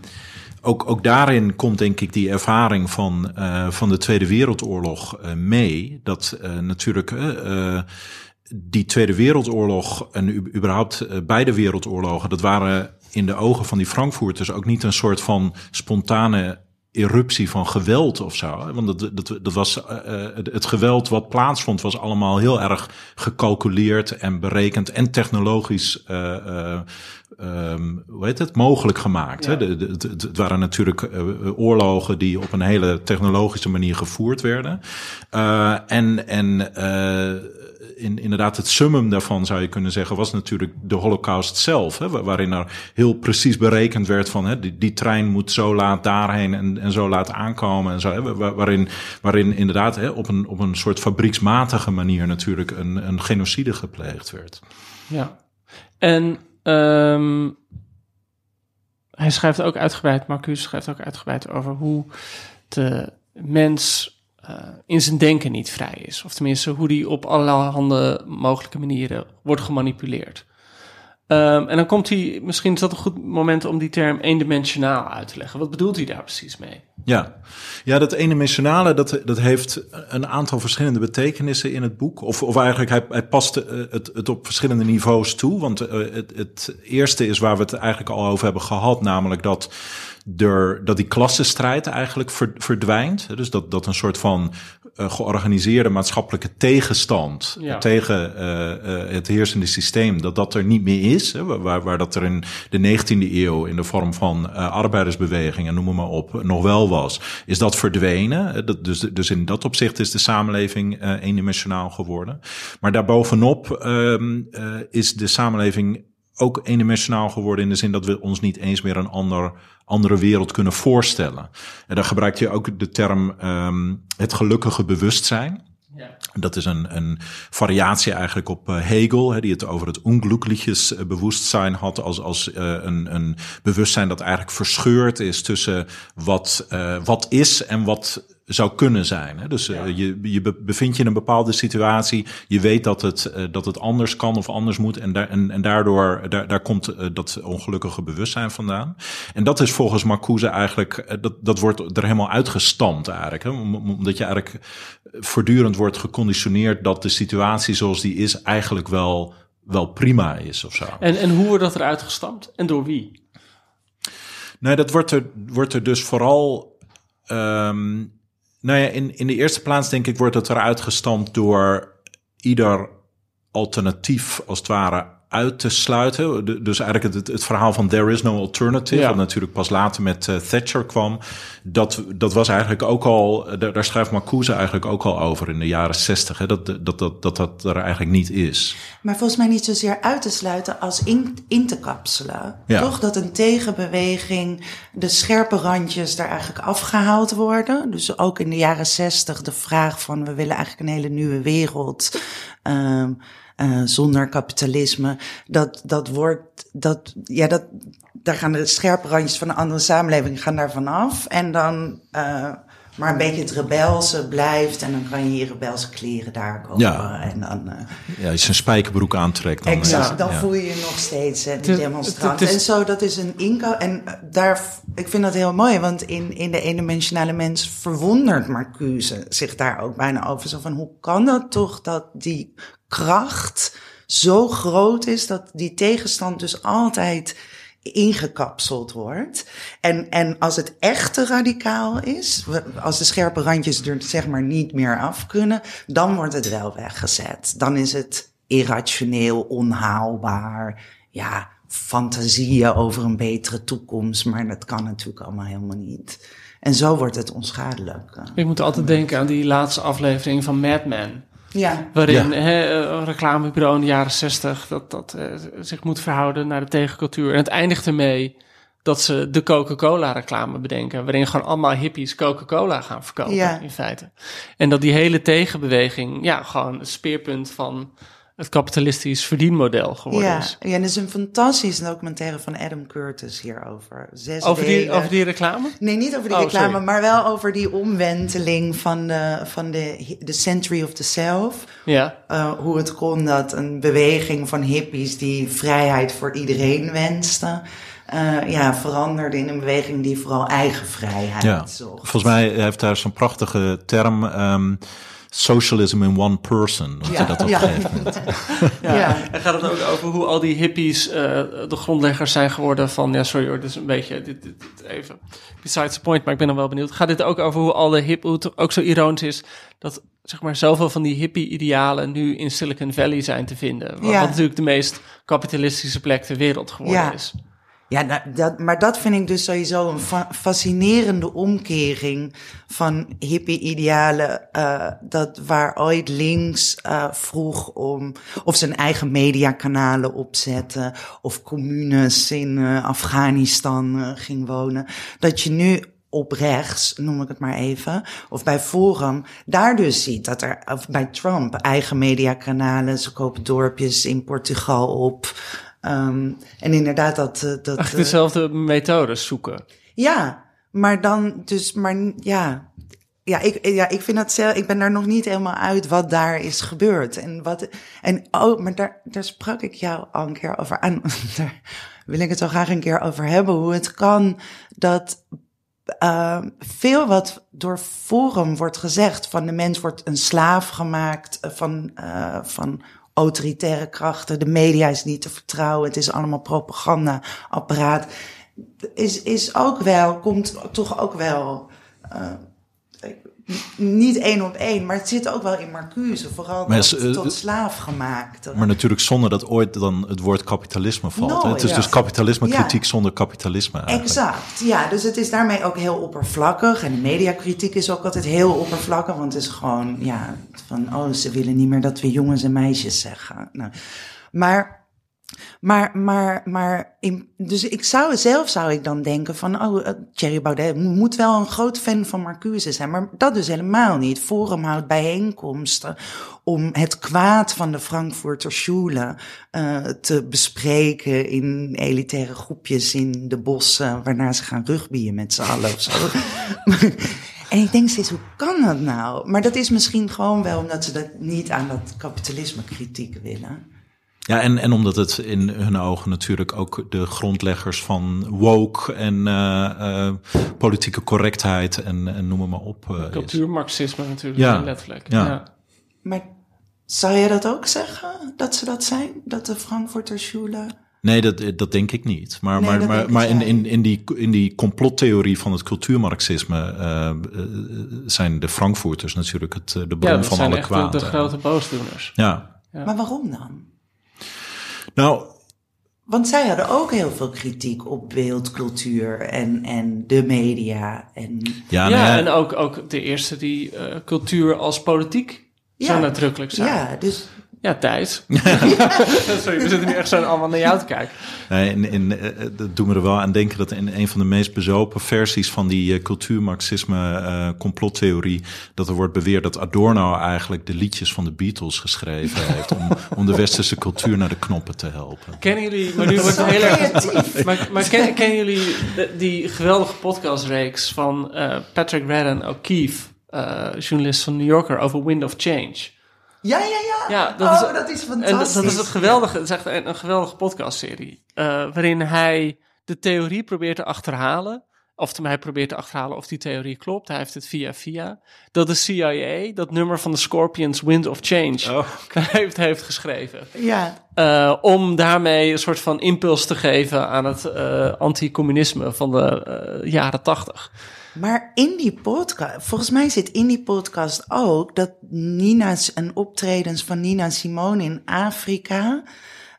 ook, ook daarin komt denk ik die ervaring van, eh, van de Tweede Wereldoorlog eh, mee. Dat eh, natuurlijk eh, eh, die Tweede Wereldoorlog en überhaupt eh, beide wereldoorlogen... dat waren in de ogen van die Frankfurters ook niet een soort van spontane eruptie van geweld of zo. Want dat, dat, dat was, eh, eh, het geweld wat plaatsvond was allemaal heel erg gecalculeerd en berekend en technologisch, ehm, hoe heet het, mogelijk gemaakt. Hè? De, de, het- waren natuurlijk oorlogen die op een hele technologische manier gevoerd werden. Eh, en en in, inderdaad, het summum daarvan zou je kunnen zeggen, was natuurlijk de Holocaust zelf. Hè, wa- waarin er heel precies berekend werd van hè, die, die trein moet zo laat daarheen en, en zo laat aankomen. En zo, hè, wa- waarin, waarin inderdaad hè, op, een, op een soort fabrieksmatige manier natuurlijk een, een genocide gepleegd werd. Ja. En ehm, hij schrijft ook uitgebreid, Marcus schrijft ook uitgebreid over hoe de mens in zijn denken niet vrij is. Of tenminste, hoe die op allerhande mogelijke manieren wordt gemanipuleerd. Ehm, en dan komt hij, misschien is dat een goed moment om die term eendimensionaal uit te leggen. Wat bedoelt hij daar precies mee? Ja, ja dat eendimensionale, dat, dat heeft een aantal verschillende betekenissen in het boek. Of, of eigenlijk, hij, hij past eh, het, het op verschillende niveaus toe. Want eh, het, het eerste is waar we het eigenlijk al over hebben gehad, namelijk dat, er, dat die klassenstrijd eigenlijk ver- verdwijnt. Dus dat, dat een soort van eh, georganiseerde maatschappelijke tegenstand Ja. tegen eh, eh, het heersende systeem, dat dat er niet meer is. Hè, waar, waar dat er in de 19e eeuw in de vorm van eh, arbeidersbewegingen, noem maar op, nog wel was, is dat verdwenen. Eh, Dat, dus, dus in dat opzicht is de samenleving eh, eendimensionaal geworden. Maar daarbovenop ehm, eh, is de samenleving ook eendimensionaal geworden in de zin dat we ons niet eens meer een ander, andere wereld kunnen voorstellen. En daar gebruikt je ook de term ehm, het gelukkige bewustzijn. Ja. Dat is een, een variatie eigenlijk op eh, Hegel, hè, die het over het onglückliches eh, bewustzijn had als, als eh, een, een bewustzijn dat eigenlijk verscheurd is tussen wat, eh, wat is en wat zou kunnen zijn. Hè? Dus uh, je, je bevindt je in een bepaalde situatie. Je weet dat het, uh, dat het anders kan of anders moet. En, daar, en, en daardoor daar, daar komt uh, dat ongelukkige bewustzijn vandaan. En dat is volgens Marcuse eigenlijk, dat, dat wordt er helemaal uitgestampt eigenlijk. Hè? Omdat je eigenlijk voortdurend wordt geconditioneerd dat de situatie zoals die is eigenlijk wel, wel prima is of zo. En, en hoe wordt dat eruit gestampt? En door wie? Nee, dat wordt er, wordt er dus vooral. Um, nou ja, in, in de eerste plaats denk ik wordt het eruit gestampt door ieder alternatief als het ware uit te sluiten. Dus eigenlijk het, het verhaal van There is no alternative, ja. wat natuurlijk pas later met uh, Thatcher kwam. Dat, dat was eigenlijk ook al, daar, daar schrijft Marcuse eigenlijk ook al over in de jaren zestig, dat, dat, dat, dat dat er eigenlijk niet is. Maar volgens mij niet zozeer uit te sluiten als in, in te kapselen. Ja. Toch dat een tegenbeweging, de scherpe randjes daar eigenlijk afgehaald worden. Dus ook in de jaren zestig de vraag van we willen eigenlijk een hele nieuwe wereld. Um, uh, zonder kapitalisme. Dat, dat wordt, dat, ja, dat, daar gaan de scherpe randjes van de andere samenleving gaan daar vanaf. En dan, uh, maar een beetje het rebelse blijft. En dan kan je hier rebelse kleren daar kopen. Ja. En dan, uh, ja, als je een spijkerbroek aantrekt. Dan, exact, dan voel je je nog steeds uh, die demonstrant. En zo, dat is een inko. En daar, ik vind dat heel mooi. Want in, in de eendimensionale mens verwondert Marcuse zich daar ook bijna over. Zo van, hoe kan dat toch dat die kracht zo groot is dat die tegenstand dus altijd ingekapseld wordt. En, en als het echt te radicaal is, als de scherpe randjes er zeg maar niet meer af kunnen, dan wordt het wel weggezet. Dan is het irrationeel, onhaalbaar, ja, fantasieën over een betere toekomst, maar dat kan natuurlijk allemaal helemaal niet. En zo wordt het onschadelijk. Ik moet altijd denken aan die laatste aflevering van Mad Men. Ja. Waarin ja. Hè, een reclamebureau in de jaren zestig dat, dat uh, zich moet verhouden naar de tegencultuur. En het eindigt ermee dat ze de Coca-Cola reclame bedenken. Waarin gewoon allemaal hippies Coca-Cola gaan verkopen ja. in feite. En dat die hele tegenbeweging ja, gewoon het speerpunt van het kapitalistisch verdienmodel geworden ja, is. Ja, en er is een fantastische documentaire van Adam Curtis hierover. Zes over, die, over die reclame? Nee, niet over die Oh, reclame, sorry. maar wel over die omwenteling van de, van de, de Century of the Self. Ja. Uh, hoe het kon dat een beweging van hippies die vrijheid voor iedereen wenste. Uh, ja, veranderde in een beweging die vooral eigen vrijheid Ja, zocht. volgens mij heeft daar zo'n prachtige term. ehm, socialism in one person. Ja, dat op ja. een gegeven moment. Ja. Ja. En gaat het ook over hoe al die hippies eh, de grondleggers zijn geworden van... Ja, sorry hoor, dit is een beetje... Dit, dit, dit even besides the point, maar ik ben dan wel benieuwd. Gaat dit ook over hoe al de hip... Hoe het ook zo ironisch is dat zeg maar zoveel van die hippie-idealen... nu in Silicon Valley zijn te vinden. Wat, Ja. wat natuurlijk de meest kapitalistische plek ter wereld geworden Ja. is. Ja, nou, dat, maar dat vind ik dus sowieso een fa- fascinerende omkering van hippie-idealen. eh dat waar ooit links eh, vroeg om of zijn eigen mediakanalen opzetten of communes in eh, Afghanistan ging wonen. Dat je nu op rechts, noem ik het maar even, of bij Forum, daar dus ziet dat er, of bij Trump, eigen mediakanalen, ze kopen dorpjes in Portugal op. Ehm, en inderdaad dat... eh, dat eh, dezelfde methodes zoeken. ja, maar dan dus, maar ja. Ja, ik, ja, ik vind dat zelf, ik ben daar nog niet helemaal uit wat daar is gebeurd. En wat, en oh, maar daar, daar sprak ik jou al een keer over aan. Daar wil ik het wel graag een keer over hebben. Hoe het kan dat uh, veel wat door Forum wordt gezegd, van de mens wordt een slaaf gemaakt eh, van, uh, van autoritaire krachten. De media is niet te vertrouwen. Het is allemaal propaganda-apparaat. Is, is ook wel, komt toch ook wel. Uh, niet één op één, maar het zit ook wel in Marcuse. Vooral Maar dat, is, uh, tot slaaf gemaakt. Maar natuurlijk zonder dat ooit dan het woord kapitalisme valt. hè? Het is ja. dus kapitalisme Ja. kritiek zonder kapitalisme eigenlijk. Exact, ja. Dus het is daarmee ook heel oppervlakkig. En de mediakritiek is ook altijd heel oppervlakkig. Want het is gewoon, ja, van, oh, ze willen niet meer dat we jongens en meisjes zeggen. Nou, maar, maar, maar, maar, dus ik zou, zelf zou ik dan denken van, oh, uh, Thierry Baudet moet wel een groot fan van Marcuse zijn. Maar dat dus helemaal niet. Forum houdt bijeenkomsten om het kwaad van de Frankfurter Schule uh, te bespreken in elitaire groepjes in de bossen, waarna ze gaan rugbyen met z'n allen of zo. En ik denk steeds, hoe kan dat nou? Maar dat is misschien gewoon wel omdat ze dat niet aan dat kapitalisme kritiek willen. Ja, en, en omdat het in hun ogen natuurlijk ook de grondleggers van woke en uh, uh, politieke correctheid en, en noem maar op. Uh, Cultuurmarxisme natuurlijk, Ja. letterlijk. Ja. Ja. Maar zou je dat ook zeggen, dat ze dat zijn? Dat de Frankfurter Schule... Nee, dat, dat denk ik niet. Maar, Nee, maar, maar, maar in, in, in, die, in die complottheorie van het cultuurmarxisme eh, eh, zijn de Frankfurters natuurlijk het, eh, de Ja, bron van alle echt de, kwaad. de grote boosdoeners. Ja, Maar waarom dan? nou, Want zij hadden ook heel veel kritiek op beeldcultuur en, en de media. En, ja, Ja, nou ja, en ook, ook de eerste die eh, cultuur als politiek zo Ja. nadrukkelijk zijn. ja, dus Ja, Thijs. Sorry, we zitten nu echt zo allemaal naar jou te kijken. Nee, in, in, eh, dat doen we er wel aan denken dat in een van de meest bezopen versies van die eh, cultuurmarxisme eh, complottheorie, dat er wordt beweerd dat Adorno eigenlijk de liedjes van de Beatles geschreven heeft om, om de westerse cultuur naar de knoppen te helpen. Kennen jullie, maar nu wordt het heel erg... Maar, maar ken, kennen jullie de- die geweldige podcastreeks van eh, Patrick Radden O'Keefe, eh, journalist van New Yorker, over Wind of Change? Ja, ja, ja. Ja, dat oh, is- dat is En dat, fantastisch. dat is het geweldige, het is echt een, een geweldige podcastserie. eh, waarin hij de theorie probeert te achterhalen. Of hij probeert te achterhalen of die theorie klopt. Hij heeft het via via. Dat de CIA dat nummer van de Scorpions Wind of Change heeft, heeft geschreven. Ja, Eh, om daarmee een soort van impuls te geven aan het eh anticommunisme van de jaren tachtig. Maar in die podcast, volgens mij zit in die podcast ook dat Nina's en optredens van Nina Simone in Afrika,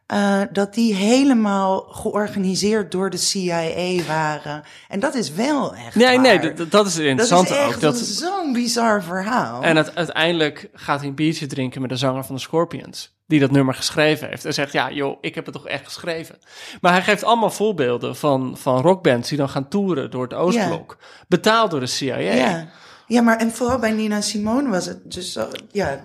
eh, dat die helemaal georganiseerd door de CIA waren. En dat is wel echt. Nee, nee, dat, dat is het dat interessante is echt ook. Dat, zo'n bizar verhaal. En het, uiteindelijk gaat hij een biertje drinken met de zanger van de Scorpions. Die dat nummer geschreven heeft. En zegt, ja joh, ik heb het toch echt geschreven. Maar hij geeft allemaal voorbeelden van, van rockbands die dan gaan toeren door het Oostblok. Betaald door de CIA. Ja. ja, maar en vooral bij Nina Simone was het dus zo, ja,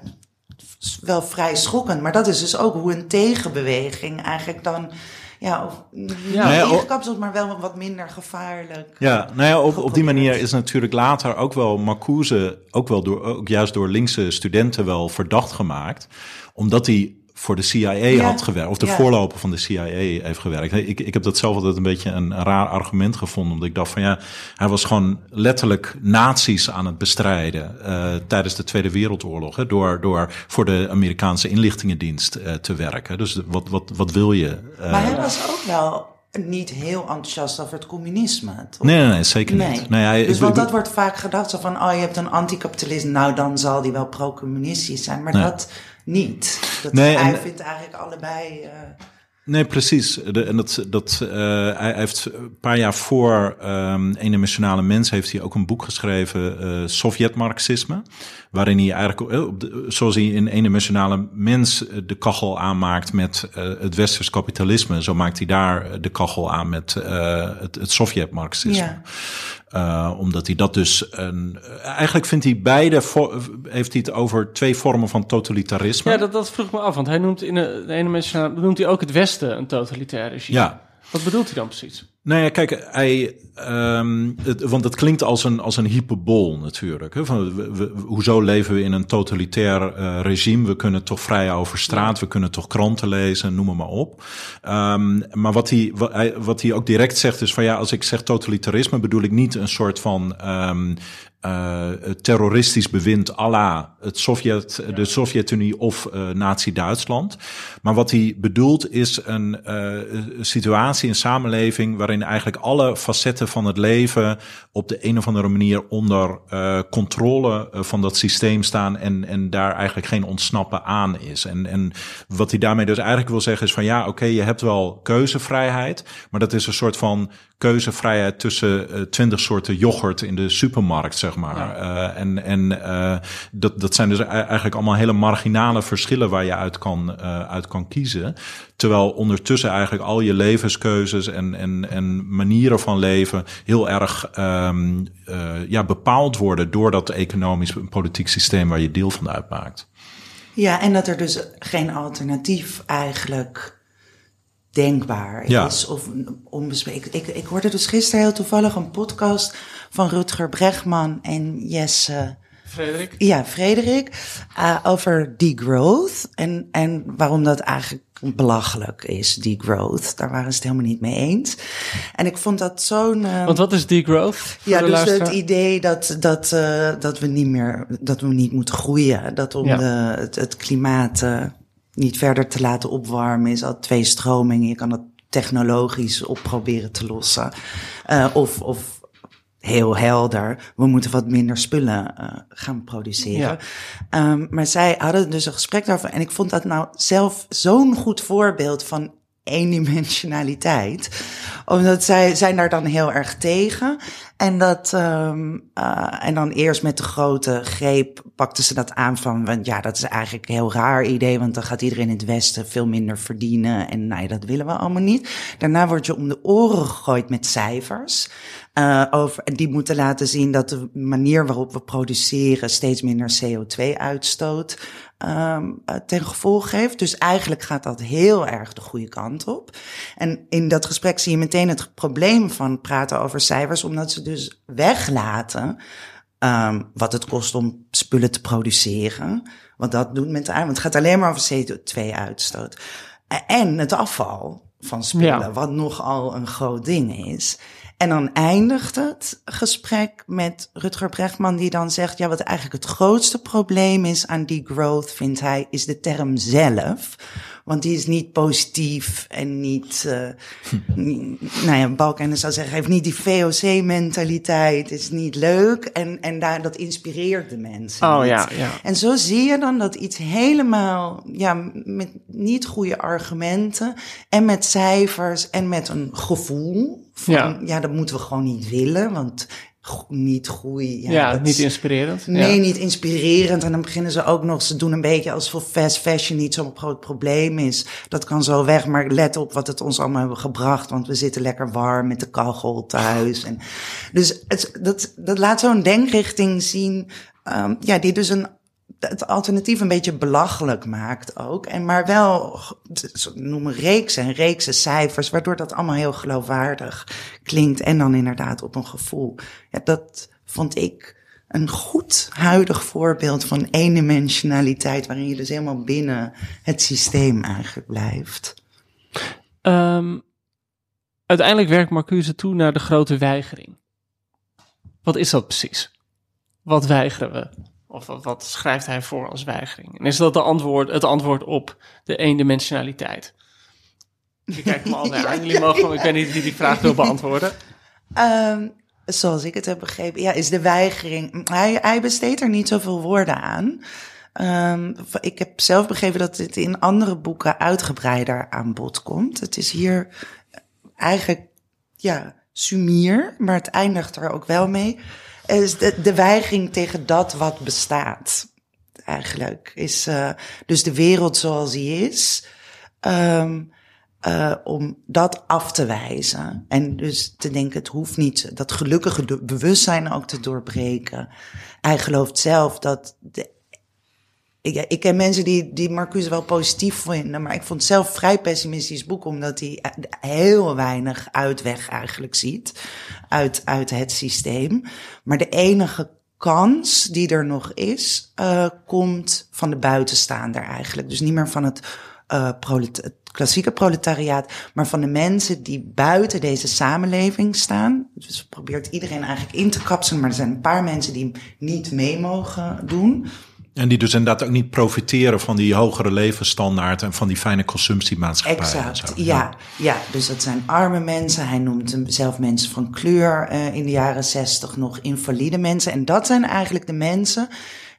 wel vrij schokkend. Maar dat is dus ook hoe een tegenbeweging eigenlijk dan, ja, of niet Ja. Nou ja, maar wel wat minder gevaarlijk. Ja, nou ja, op, op die manier is natuurlijk later ook wel Marcuse, ook wel door, ook juist door linkse studenten wel verdacht gemaakt, omdat hij voor de CIA Ja, had gewerkt, of de ja. voorloper van de CIA heeft gewerkt. Ik, ik heb dat zelf altijd een beetje een, raar argument gevonden, omdat ik dacht van ja, hij was gewoon letterlijk nazi's aan het bestrijden eh, tijdens de Tweede Wereldoorlog, hè, door, door voor de Amerikaanse inlichtingendienst eh, te werken. Dus wat, wat, wat wil je? Eh, Maar hij was ook wel niet heel enthousiast over het communisme, toch? nee, nee, nee, zeker Nee. niet. Nee, hij, dus want ik- dat wordt vaak gedacht zo van, oh je hebt een anticapitalist, nou dan zal die wel pro-communistisch zijn. Maar dat niet. Dat, Nee, hij en- vindt eigenlijk allebei... eh, Nee, precies. De, en dat, dat, eh, hij heeft een paar jaar voor ehm Eendimensionale Mens heeft hij ook een boek geschreven, eh Sovjet-Marxisme. Waarin hij eigenlijk, op de- zoals hij in Eendimensionale Mens de kachel aanmaakt met het westers kapitalisme, zo maakt hij daar de kachel aan met het, het Sovjet-Marxisme. Eh, omdat hij dat dus een. Eigenlijk vindt hij beide. heeft hij het over twee vormen van totalitarisme. Ja, dat, dat vroeg me af. Want hij noemt in de, de ene mensen noemt hij ook het Westen een totalitair regime. Ja. Wat bedoelt hij dan precies? Nou ja, kijk, hij, het, want het klinkt als een, als een hyperbol natuurlijk. Hè? Van, hoezo leven we in een totalitair eh, regime? We kunnen toch vrij over straat, we kunnen toch kranten lezen, noem maar op. Ehm, maar wat hij, wat, hij, ook direct zegt is van ja, als ik zeg totalitarisme bedoel ik niet een soort van ehm, eh, terroristisch bewind à la het Sovjet, de Sovjet-Unie of eh Nazi-Duitsland. Maar wat hij bedoelt is een eh, situatie, een samenleving waarin eigenlijk alle facetten van het leven op de een of andere manier onder controle van dat systeem staan en, en daar eigenlijk geen ontsnappen aan is. En, en wat hij daarmee dus eigenlijk wil zeggen is van ja, oké, je hebt wel keuzevrijheid, maar dat is een soort van keuzevrijheid tussen twintig soorten yoghurt in de supermarkt, zeg maar. Eh, en en eh, dat, dat zijn dus e- eigenlijk allemaal hele marginale verschillen waar je uit kan, eh, uit kan kiezen. Terwijl ondertussen eigenlijk al je levenskeuzes en, en, en manieren van leven heel erg ehm, eh, ja, bepaald worden door dat economisch en politiek systeem waar je deel van uitmaakt. Ja, en dat er dus geen alternatief eigenlijk denkbaar Ja. is of onbespreekbaar. Ik, ik hoorde dus gisteren heel toevallig een podcast van Rutger Bregman en Jesse... Frederik? Ja, Frederik, eh, over degrowth en, en waarom dat eigenlijk belachelijk is, degrowth. Daar waren ze het helemaal niet mee eens. En ik vond dat zo'n... eh, Want wat is degrowth? ja, de dus luisteraar? het idee dat, dat, eh, dat we niet meer, dat we niet moeten groeien. Dat om Ja. de, het, het klimaat eh, niet verder te laten opwarmen is al twee stromingen. Je kan dat technologisch op proberen te lossen. Eh, of, of heel helder, we moeten wat minder spullen eh, gaan produceren. Ja. Ehm, maar zij hadden dus een gesprek daarover. En ik vond dat nou zelf zo'n goed voorbeeld van eendimensionaliteit. Omdat zij zijn daar dan heel erg tegen. En, dat, ehm, eh, en dan eerst met de grote greep pakten ze dat aan van... Want ja, dat is eigenlijk een heel raar idee... want dan gaat iedereen in het Westen veel minder verdienen. En nee, dat willen we allemaal niet. Daarna word je om de oren gegooid met cijfers... eh, over, die moeten laten zien dat de manier waarop we produceren... steeds minder CO2-uitstoot ehm, eh, ten gevolge heeft. Dus eigenlijk gaat dat heel erg de goede kant op. En in dat gesprek zie je meteen het probleem van praten over cijfers, omdat ze dus weglaten ehm, wat het kost om spullen te produceren. Want dat doet met de want het gaat alleen maar over CO2-uitstoot. En het afval van spullen, Ja. wat nogal een groot ding is. En dan eindigt het gesprek met Rutger Bregman, die dan zegt: Ja, wat eigenlijk het grootste probleem is aan die growth, vindt hij, is de term zelf. Want die is niet positief en niet. niet- nou ja, Balkenende zou zeggen: heeft niet die VOC-mentaliteit, is niet leuk. En, en daar, dat inspireert de mensen. Oh niet. ja, ja. En zo zie je dan dat iets helemaal, ja, met niet goede argumenten en met cijfers en met een gevoel van, Ja. ja, dat moeten we gewoon niet willen, want niet groei. Ja, Ja, dat niet inspirerend. Nee, ja. niet inspirerend. En dan beginnen ze ook nog, ze doen een beetje alsof fast fashion niet zo'n groot probleem is. Dat kan zo weg, maar let op wat het ons allemaal hebben gebracht. Want we zitten lekker warm met de kachel thuis. En dus het, dat, dat laat zo'n denkrichting zien, ehm, ja, die dus een, het alternatief een beetje belachelijk maakt ook. En maar wel, noemen reeksen en reeksen cijfers, waardoor dat allemaal heel geloofwaardig klinkt. En dan inderdaad op een gevoel. Ja, dat vond ik een goed huidig voorbeeld van eendimensionaliteit, waarin je dus helemaal binnen het systeem eigenlijk blijft. Ehm, uiteindelijk werkt Marcuse toe naar de grote weigering. Wat is dat precies? Wat weigeren we? Of wat, wat schrijft hij voor als weigering? En is dat de antwoord, het antwoord op de eendimensionaliteit? Je kijkt me al naar aan. Jullie mogen, ik weet niet wie die vraag wil beantwoorden. Ehm, zoals ik het heb begrepen, ja, is de weigering. Hij, hij besteedt er niet zoveel woorden aan. Ehm, ik heb zelf begrepen dat dit in andere boeken uitgebreider aan bod komt. Het is hier eigenlijk, ja, sumier, maar het eindigt er ook wel mee. Is de, de weigering tegen dat wat bestaat. Eigenlijk is uh, dus de wereld zoals die is. Um, uh, om dat af te wijzen. En dus te denken, het hoeft niet dat gelukkige bewustzijn ook te doorbreken. Hij gelooft zelf dat. De, ik, ik ken mensen die, die Marcuse wel positief vinden, maar ik vond het zelf vrij pessimistisch boek, omdat hij heel weinig uitweg eigenlijk ziet uit, uit het systeem. Maar de enige kans die er nog is, uh, komt van de buitenstaander eigenlijk. Dus niet meer van het, prolet het klassieke proletariaat, maar van de mensen die buiten deze samenleving staan. Dus probeert iedereen eigenlijk in te kapselen, maar er zijn een paar mensen die niet mee mogen doen. En die dus inderdaad ook niet profiteren van die hogere levensstandaard en van die fijne consumptiemaatschappij. Exact, ja. ja. ja. Dus dat zijn arme mensen. Hij noemt zelf mensen van kleur uh, in de jaren zestig nog invalide mensen. En dat zijn eigenlijk de mensen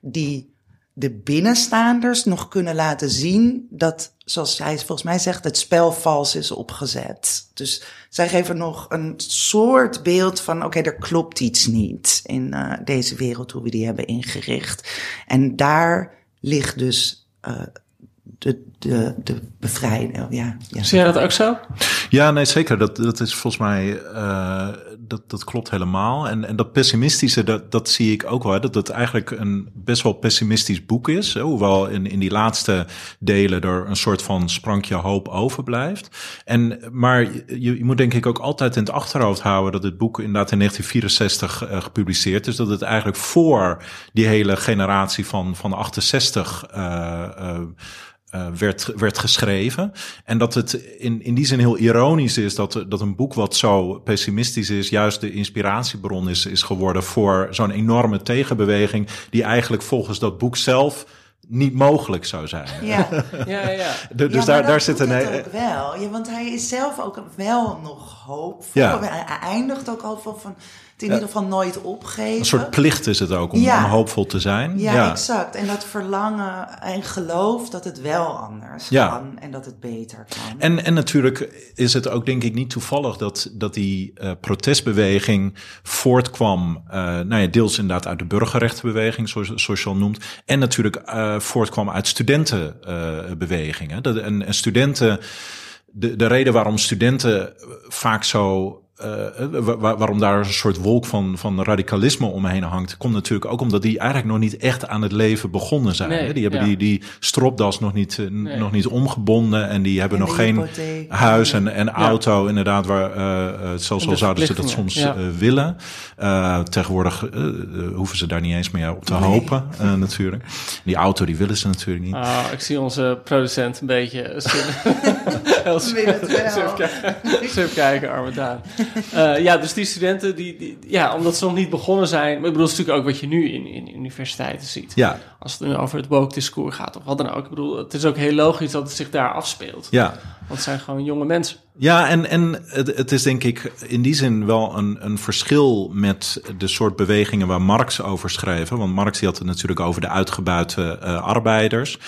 die de binnenstaanders nog kunnen laten zien dat, zoals hij volgens mij zegt, het spel vals is opgezet. Dus zij geven nog een soort beeld van, oké, okay, er klopt iets niet in uh, deze wereld, hoe we die hebben ingericht. En daar ligt dus uh, de, de, de bevrijding. Ja, ja. Zie jij dat ook zo? Ja, nee, zeker. Dat, dat is volgens mij, uh, dat, klopt helemaal. En, en dat pessimistische, dat, dat zie ik ook wel. Dat het eigenlijk een best wel pessimistisch boek is. Hè, hoewel in, in die laatste delen er een soort van sprankje hoop overblijft. En, maar je, moet denk ik ook altijd in het achterhoofd houden dat het boek inderdaad in 1964 uh, gepubliceerd is. Dat het eigenlijk voor die hele generatie van, van 68 uh, uh, uh, werd, werd geschreven. En dat het in, in die zin heel ironisch is dat, dat een boek wat zo pessimistisch is, juist de inspiratiebron is, is geworden voor zo'n enorme tegenbeweging, die eigenlijk volgens dat boek zelf niet mogelijk zou zijn. Ja, Ja, ja. De- dus ja, daar, daar zit een. ook wel. Ja, want hij is zelf ook wel nog hoopvol. Ja. Hij hij eindigt ook al van, van het in ieder geval nooit opgeven. Een soort plicht is het ook om, Ja. om hoopvol te zijn. Ja, exact. En dat verlangen en geloof dat het wel anders kan en dat het beter kan. En, en natuurlijk is het ook denk ik niet toevallig dat, dat die eh, protestbeweging voortkwam, eh nou ja, deels inderdaad uit de burgerrechtenbeweging, zoals, zoals je al noemt, en natuurlijk eh, voortkwam uit studentenbewegingen. Dat en, en studenten, de, de reden waarom studenten vaak zo eh, wa- waarom daar een soort wolk van, van radicalisme omheen hangt, komt natuurlijk ook omdat die eigenlijk nog niet echt aan het leven begonnen zijn. Nee, hè? Die hebben ja. die, die stropdas nog niet, eh, nog niet omgebonden en die hebben En nog geen hypotheek. huis en, en auto, inderdaad, waar eh, eh, zelfs al de zouden ze dat soms ja. eh, willen. Eh, tegenwoordig eh, eh, hoeven ze daar niet eens meer op te Nee. hopen, eh, natuurlijk. Die auto, die willen ze natuurlijk niet. Ah, ik zie onze producent een beetje eh, suf kijken, arme Daan. Eh, ja, dus die studenten, die, die, ja, omdat ze nog niet begonnen zijn... Maar ik bedoel, het is natuurlijk ook wat je nu in, in universiteiten ziet. Ja, Als het nu over het woke discours gaat of wat dan ook. Ik bedoel, het is ook heel logisch dat het zich daar afspeelt. ja. Want het zijn gewoon jonge mensen. Ja, en, en het, het is denk ik in die zin wel een, een verschil met de soort bewegingen waar Marx over schreef. Want Marx die had het natuurlijk over de uitgebuite eh, arbeiders.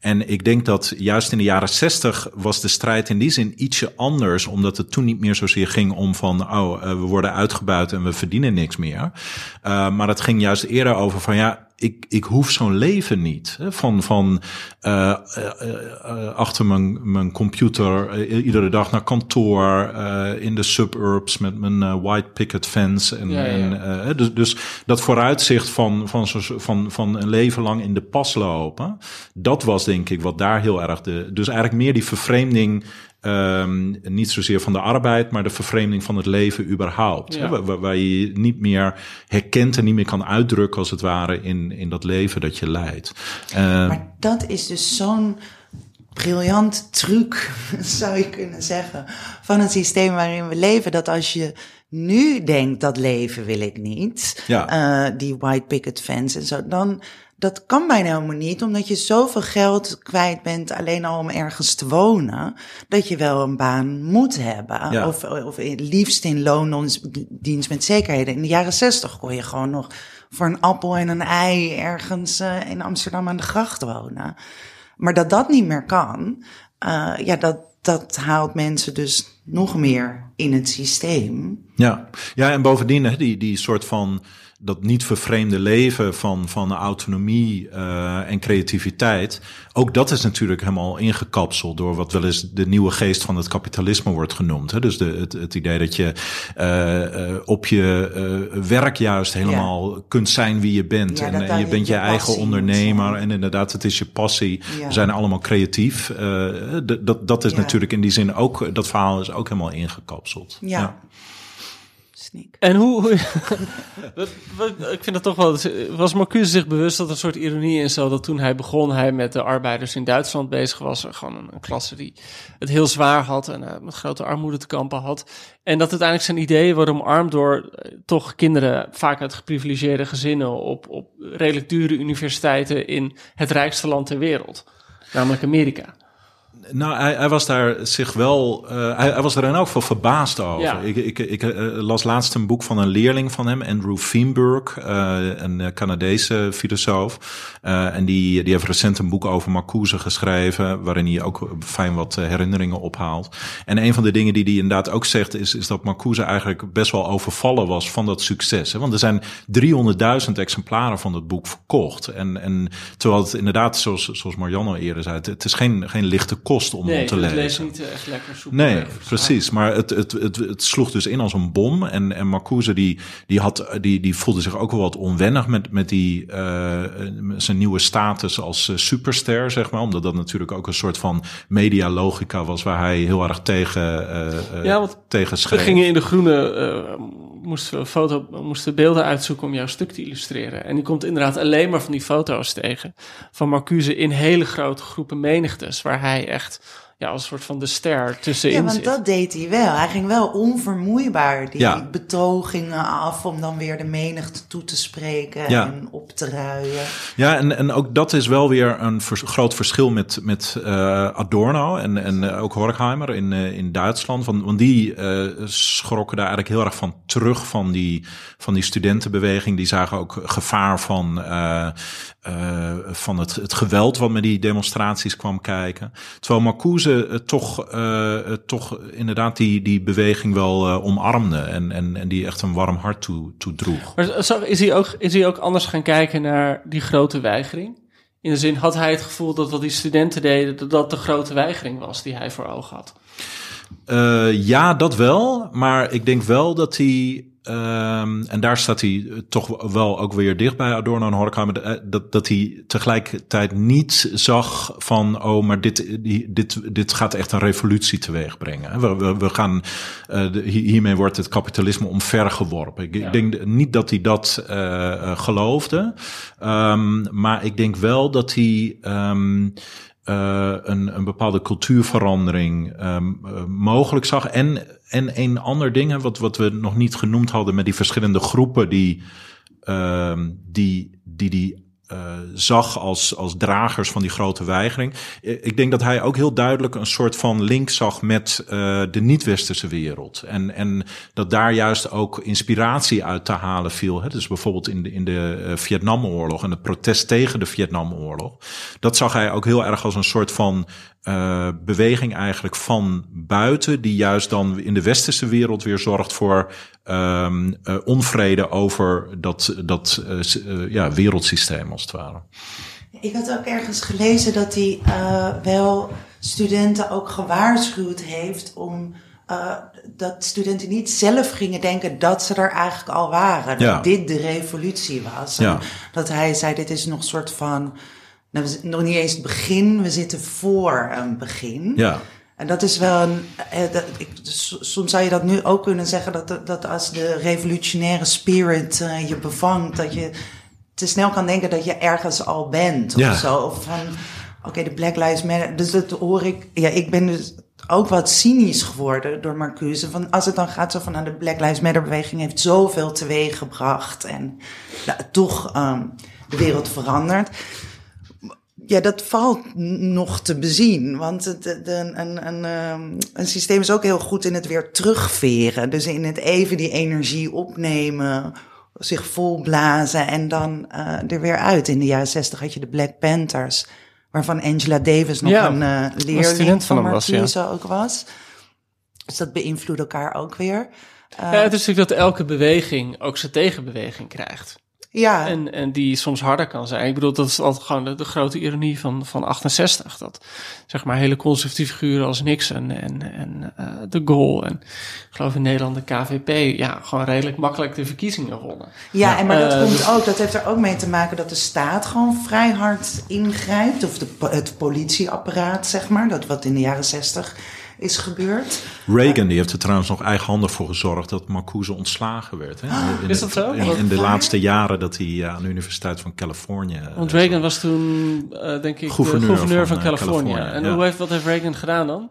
En ik denk dat juist in de jaren zestig was de strijd in die zin ietsje anders. Omdat het toen niet meer zozeer ging om van, oh, eh, we worden uitgebuit en we verdienen niks meer. Eh, maar het ging juist eerder over van, ja, ik, ik hoef zo'n leven niet. Hè? Van, van achter mijn, mijn computer iedere dag naar eh, in de suburbs met mijn eh, white picket fence. En, Ja, ja. en, eh, dus, dus dat vooruitzicht van, van, zo, van, van een leven lang in de pas lopen, dat was denk ik wat daar heel erg de. Dus eigenlijk meer die vervreemding. ehm, niet zozeer van de arbeid, maar de vervreemding van het leven überhaupt. Ja. Hè, waar, waar- je je niet meer herkent en niet meer kan uitdrukken, als het ware, in, in dat leven dat je leidt. Eh, Maar dat is dus zo'n briljant truc, zou je kunnen zeggen, van het systeem waarin we leven. Dat als je nu denkt, dat leven wil ik niet, Ja. eh, die white picket fence en zo, dan... Dat kan bijna helemaal niet, omdat je zoveel geld kwijt bent alleen al om ergens te wonen, dat je wel een baan moet hebben. Ja. Of, of liefst in loondienst met zekerheden. In de jaren zestig kon je gewoon nog voor een appel en een ei ergens eh, in Amsterdam aan de gracht wonen. Maar dat dat niet meer kan, eh, ja, dat, dat haalt mensen dus nog meer in het systeem. Ja, ja en bovendien die, die soort van dat niet vervreemde leven van, van autonomie eh, en creativiteit. Ook dat is natuurlijk helemaal ingekapseld door wat wel eens de nieuwe geest van het kapitalisme wordt genoemd. Hè? Dus de, het, het idee dat je eh, eh, op je werk juist helemaal kunt zijn wie je bent. Ja, en je je- bent je, je eigen ondernemer. En inderdaad, het is je passie. Ja. We zijn allemaal creatief. Dat, dat is natuurlijk in die zin ook, dat verhaal is ook helemaal ingekapseld. Ja. En hoe... ik vind het toch wel... Was Marcuse zich bewust dat er een soort ironie in zat... dat toen hij begon, hij met de arbeiders in Duitsland bezig was... gewoon een, een klasse die het heel zwaar had... en eh, met grote armoede te kampen had. En dat uiteindelijk zijn ideeën worden omarmd door... eh, toch kinderen, vaak uit geprivilegeerde gezinnen... op, op redelijk dure universiteiten in het rijkste land ter wereld. Namelijk Amerika. Nou, hij, hij was daar zich wel. eh, hij, hij was er in elk geval verbaasd over. Ja. Ik, ik, ik eh, las laatst een boek van een leerling van hem, Andrew Feenberg, eh, een Canadese filosoof. En die, die heeft recent een boek over Marcuse geschreven, waarin hij ook fijn wat herinneringen ophaalt. En een van de dingen die hij inderdaad ook zegt, is, is dat Marcuse eigenlijk best wel overvallen was van dat succes. Hè? Want er zijn 300.000 exemplaren van dat boek verkocht. En, en terwijl het inderdaad, zoals, zoals Marianne eerder zei, het, het is geen, geen lichte kost om nee, te het lezen. leest niet eh, echt lekker soepel. Nee, weg. precies. Maar het, het, het, het sloeg dus in als een bom. En, en Marcuse die, die, had, die, die voelde zich ook wel wat onwennig met, met die, eh, zijn nieuwe status als eh, superster, zeg maar. Omdat dat natuurlijk ook een soort van medialogica was waar hij heel erg tegen, eh, Ja, want tegen We schreef. gingen in de groene, moesten, we foto, moesten beelden uitzoeken om jouw stuk te illustreren. En die komt inderdaad alleen maar van die foto's tegen. Van Marcuse in hele grote groepen menigtes. Waar hij echt ja, als een soort van de ster tussenin Ja, want zit. dat deed hij wel. Hij ging wel onvermoeibaar die Ja. betogingen af om dan weer de menigte toe te spreken Ja. en op te ruien. Ja, en, en ook dat is wel weer een vers- groot verschil met, met eh, Adorno en, en eh, ook Horkheimer in, eh, in Duitsland. Want, want die eh, schrokken daar eigenlijk heel erg van terug van die, van die studentenbeweging. Die zagen ook gevaar van, eh, van het, het geweld wat met die demonstraties kwam kijken. Terwijl Marcuse eh, toch, eh, toch inderdaad die, die beweging wel omarmde en, en, en die echt een warm hart toe, toedroeg. Maar zo- is hij, ook, is hij ook anders gaan kijken naar die grote weigering? In de zin, had hij het gevoel dat wat die studenten deden, dat dat de grote weigering was die hij voor ogen had? Ja, dat wel. Maar ik denk wel dat hij. Ehm, en daar staat hij eh, toch wel ook weer dicht bij Adorno en Horkheimer. eh, Dat, dat hij tegelijkertijd niet zag van. Oh, maar dit, die- dit, dit gaat echt een revolutie teweeg brengen. We, we, we gaan. eh, hiermee wordt het kapitalisme omvergeworpen. Ik, ik denk niet dat hij dat eh, eh, geloofde. Ehm, maar ik denk wel dat hij. ehm, eh, een, een bepaalde cultuurverandering eh, mogelijk zag. En, en een ander ding, wat, wat we nog niet genoemd hadden met die verschillende groepen die ehm, die, die, die eh, zag als, als dragers van die grote weigering. Ik denk dat hij ook heel duidelijk een soort van link zag met eh, de niet-westerse wereld. En, en dat daar juist ook inspiratie uit te halen viel. Hè? Dus bijvoorbeeld in de, in de eh, Vietnamoorlog en het protest tegen de Vietnamoorlog. Dat zag hij ook heel erg als een soort van eh, beweging eigenlijk van buiten, die juist dan in de westerse wereld weer zorgt voor ehm, eh, onvrede over dat, dat eh, ja, wereldsysteem als het ware. Ik had ook ergens gelezen dat hij wel studenten ook gewaarschuwd heeft om dat studenten niet zelf gingen denken dat ze er eigenlijk al waren. Ja. Dat dit de revolutie was. Ja. Dat hij zei, dit is nog een soort van, nou, we zitten nog niet eens het begin, we zitten voor een begin. Ja, En dat is wel een. eh, dat, ik, s- soms zou je dat nu ook kunnen zeggen: dat, dat als de revolutionaire spirit eh, je bevangt, dat je te snel kan denken dat je ergens al bent. Of Ja. zo. Of van: oké, de Black Lives Matter. Dus dat hoor ik. Ja, ik ben dus ook wat cynisch geworden door Marcuse. Van als het dan gaat zo van: nou, de Black Lives Matter beweging heeft zoveel teweeg gebracht. En nou, toch ehm, de wereld veranderd. Ja, dat valt nog te bezien. Want het, de- een, een, ehm, een systeem is ook heel goed in het weer terugveren. Dus in het even die energie opnemen, zich volblazen en dan eh, er weer uit. In de jaren zestig had je de Black Panthers, waarvan Angela Davis nog Ja, een eh student leerling van van hem was, Marcuse ook was. Dus dat beïnvloedt elkaar ook weer. ja, het is natuurlijk dat elke beweging ook zijn tegenbeweging krijgt. Ja, En, en die soms harder kan zijn. Ik bedoel, dat is altijd gewoon de, de grote ironie van, van 68. Dat zeg maar hele conservatieve figuren als Nixon en, en eh, de Gaulle en ik geloof in Nederland de KVP, ja, gewoon redelijk makkelijk de verkiezingen wonnen. Ja, en maar dat Eh, komt dus- ook, dat heeft er ook mee te maken dat de staat gewoon vrij hard ingrijpt. Of de, het politieapparaat, zeg maar. Dat wat in de jaren zestig is gebeurd. Reagan die heeft er trouwens nog eigenhandig voor gezorgd dat Marcuse ontslagen werd. Hè? In, Is dat zo? In, in de laatste jaren dat hij ja, aan de Universiteit van Californië. eh, Want Reagan was toen, eh, denk ik, Gouverneur de gouverneur van, van, eh, Californië. Californië, En ja. hoe heeft, wat heeft Reagan gedaan dan?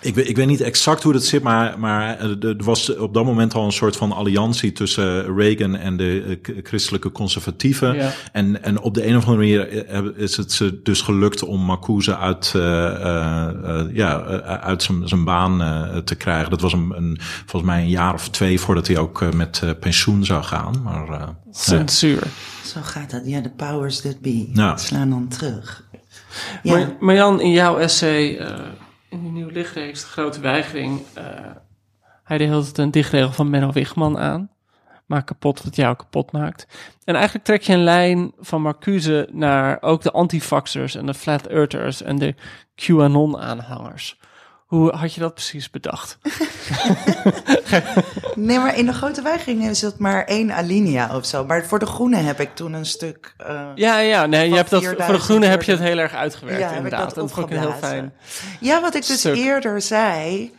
Ik weet, ik weet niet exact hoe dat zit, maar, maar er er was op dat moment al een soort van alliantie tussen Reagan en de eh, christelijke conservatieven. Ja. En, en op de een of andere manier eh, is het ze dus gelukt om Marcuse uit, eh, eh, eh, ja, eh, uit zijn, zijn baan eh, te krijgen. Dat was een, een, volgens mij een jaar of twee voordat hij ook eh, met eh, pensioen zou gaan. Maar, eh, ja. Censuur. Zo gaat dat. Ja, de powers that be Ja. slaan dan terug. Ja, Maar, Marjan, in jouw essay, eh, in die nieuwe lichtreeks, De Grote Weigering, eh hij deed altijd een dichtregel van Menno Wigman aan. maak kapot wat jou kapot maakt. En eigenlijk trek je een lijn van Marcuse naar ook de antifaxers en de flat earthers en de QAnon-aanhangers. Hoe had je dat precies bedacht? Nee, maar in de grote weigering is het maar één alinea of zo. Maar voor de groene heb ik toen een stuk. eh, Ja, ja, nee, je hebt dat, voor de 4000 groene heb je het heel erg uitgewerkt, Ja, inderdaad. dat dat vond ik heel fijn. Ja, wat ik dus Stuk. eerder zei.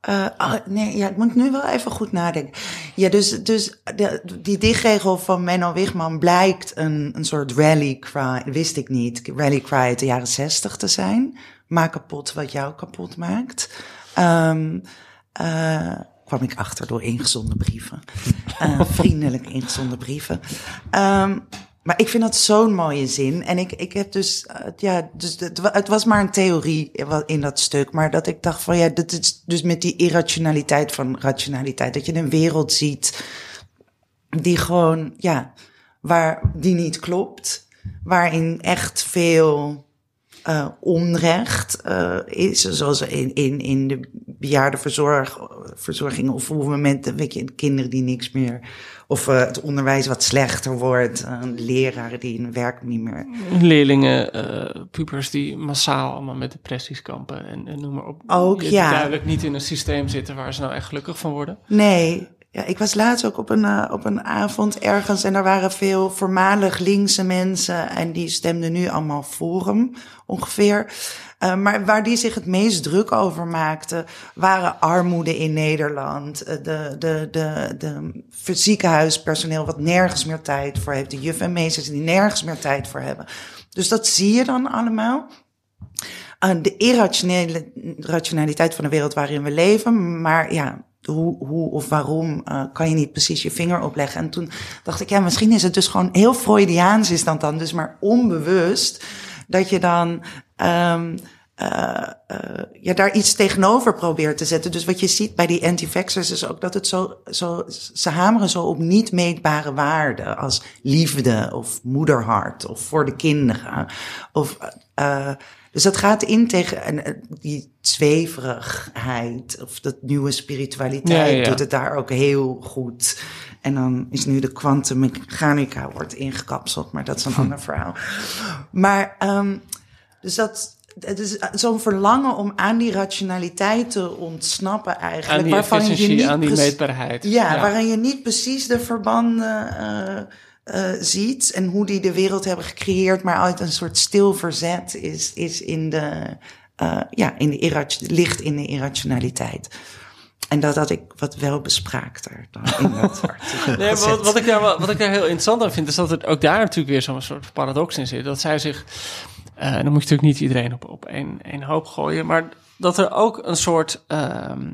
eh, ah, nee, ja, ik moet nu wel even goed nadenken. Ja, dus, dus de, die dichtregel van Menno Wigman blijkt een, een soort rally cry, wist ik niet, rally cry uit de jaren zestig te zijn. Maak kapot wat jou kapot maakt. Ehm eh, kwam ik achter door ingezonden brieven. Eh, vriendelijk ingezonden brieven. Ehm, maar ik vind dat zo'n mooie zin. En ik, ik heb dus, eh, ja, dus het, het was maar een theorie in- in dat stuk. Maar dat ik dacht van ja, dat is dus met die irrationaliteit van rationaliteit. Dat je een wereld ziet die gewoon, ja, waar die niet klopt. Waarin echt veel eh, onrecht eh, is. Zoals in, in, in de bejaardenverzorg, verzorging of op het moment, weet je, kinderen die niks meer. Of eh, het onderwijs wat slechter wordt. leraren die hun werk niet meer. Leerlingen, eh, pubers die massaal allemaal met depressies kampen en, en noem maar op. Ook, Die ja. duidelijk niet in een systeem zitten waar ze nou echt gelukkig van worden. Nee. Ja, ik was laatst ook op een, eh, op een avond ergens en er waren veel voormalig linkse mensen en die stemden nu allemaal Forum ongeveer. Eh, maar waar die zich het meest druk over maakten, waren armoede in Nederland. eh, De, de, de, de ziekenhuispersoneel wat nergens meer tijd voor heeft. De juf en meesters die nergens meer tijd voor hebben. Dus dat zie je dan allemaal. Uh, de irrationele rationaliteit van de wereld waarin we leven. Maar ja, hoe, of waarom uh, kan je niet precies je vinger opleggen. En toen dacht ik, ja, misschien is het dus gewoon heel Freudiaans is dat dan, dus maar onbewust, dat je dan um, uh, uh, ja, daar iets tegenover probeert te zetten. Dus wat je ziet bij die anti-vaxxers is ook dat het zo, zo, ze hameren zo op niet meetbare waarden als liefde of moederhart of voor de kinderen. Of, uh, dus dat gaat in tegen en die zweverigheid of dat nieuwe spiritualiteit Ja, ja. doet het daar ook heel goed. En dan is nu de kwantummechanica wordt ingekapseld, maar dat is een ander verhaal. Maar um, dus dat het is zo'n verlangen om aan die rationaliteit te ontsnappen eigenlijk. Aan die waarvan je efficiëntie, niet aan die meetbaarheid. Ja, Ja. waarin je niet precies de verbanden eh, eh, ziet en hoe die de wereld hebben gecreëerd, maar uit een soort stil verzet is, is in de, eh, ja, in de ligt in de irrationaliteit. En dat had ik wat wel bespraakter dan in dat Nee, wat, wat, ik daar, wat ik daar heel interessant aan vind, is dat er ook daar natuurlijk weer zo'n soort paradox in zit. Dat zij zich, eh, dan moet je natuurlijk niet iedereen op, op één, één hoop gooien, maar dat er ook een soort, ehm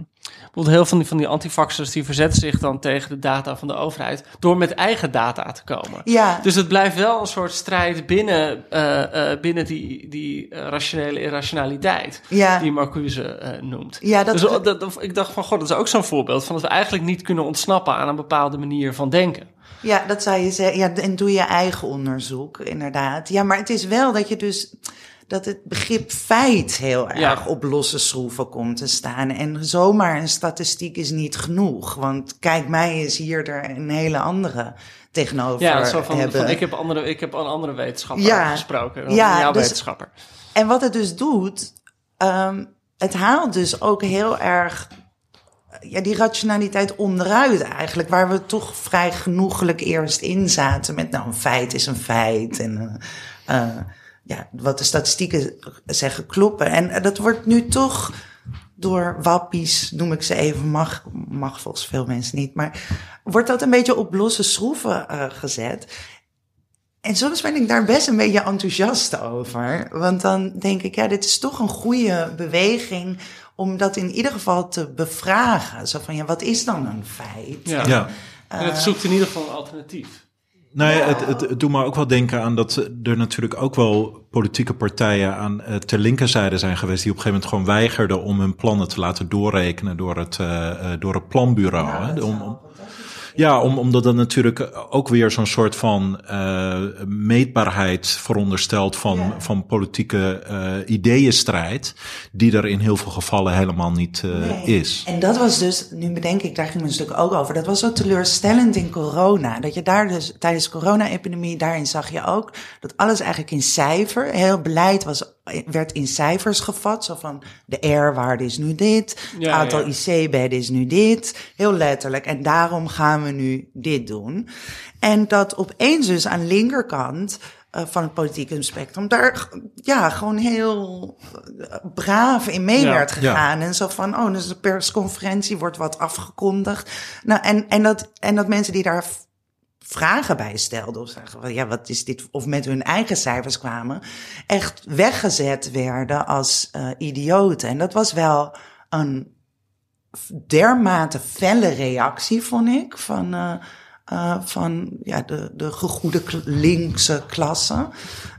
bijvoorbeeld heel veel van die, van die antifaxers die verzetten zich dan tegen de data van de overheid door met eigen data te komen. Ja. Dus het blijft wel een soort strijd binnen, eh, eh, binnen die, die eh, rationele irrationaliteit Ja. die Marcuse noemt. Ja, dat- dus dat, dat- ik dacht van, god, dat is ook zo'n voorbeeld van dat we eigenlijk niet kunnen ontsnappen aan een bepaalde manier van denken. Ja, dat zou je zeggen. Ja, en doe je eigen onderzoek, inderdaad. Ja, maar het is wel dat je dus dat het begrip feit heel erg Ja. op losse schroeven komt te staan. En zomaar een statistiek is niet genoeg. Want kijk, mij is hier er een hele andere tegenover Ja, zo van, hebben. van ik, heb andere, ik heb een andere wetenschapper Ja. gesproken dan Ja, jouw dus- wetenschapper. En wat het dus doet, ehm, het haalt dus ook heel erg ja, die rationaliteit onderuit eigenlijk. Waar we toch vrij genoegelijk eerst in zaten met nou, een feit is een feit. En eh, eh, ja, wat de statistieken zeggen kloppen. En eh, dat wordt nu toch door wappies, noem ik ze even, mag, mag volgens veel mensen niet, maar wordt dat een beetje op losse schroeven eh, gezet. En soms ben ik daar best een beetje enthousiast over. Want dan denk ik, ja, dit is toch een goede beweging om dat in ieder geval te bevragen. Zo van, ja, wat is dan een feit? Ja. Ja. En het zoekt in ieder geval een alternatief. Nee, het, het, het doet me ook wel denken aan dat er natuurlijk ook wel politieke partijen aan eh, ter linkerzijde zijn geweest die op een gegeven moment gewoon weigerden om hun plannen te laten doorrekenen door het, eh, eh, door het planbureau. hè? Om, om- Ja, om, omdat dat natuurlijk ook weer zo'n soort van uh, meetbaarheid veronderstelt van, Ja. van politieke uh, ideeënstrijd, die er in heel veel gevallen helemaal niet uh, Nee. is. En dat was dus, nu bedenk ik, daar ging mijn stuk ook over. Dat was zo teleurstellend in corona. Dat je daar dus tijdens de corona-epidemie, daarin zag je ook dat alles eigenlijk in cijfer, heel beleid was, werd in cijfers gevat. Zo van de R-waarde is nu dit, het aantal ja. IC-bedden is nu dit. Heel letterlijk. En daarom gaan we nu dit doen. En dat opeens dus aan de linkerkant eh, van het politieke spectrum daar ja, gewoon heel eh, braaf in mee Ja, werd gegaan. En zo van, oh, dus de persconferentie wordt wat afgekondigd. Nou, en, en, dat, en dat mensen die daar vragen bij stelden of zeggen, ja, wat is dit? Of met hun eigen cijfers kwamen, echt weggezet werden als eh idioten. En dat was wel een dermate felle reactie, vond ik, van, eh, eh, van ja, de, de gegoede linkse klasse.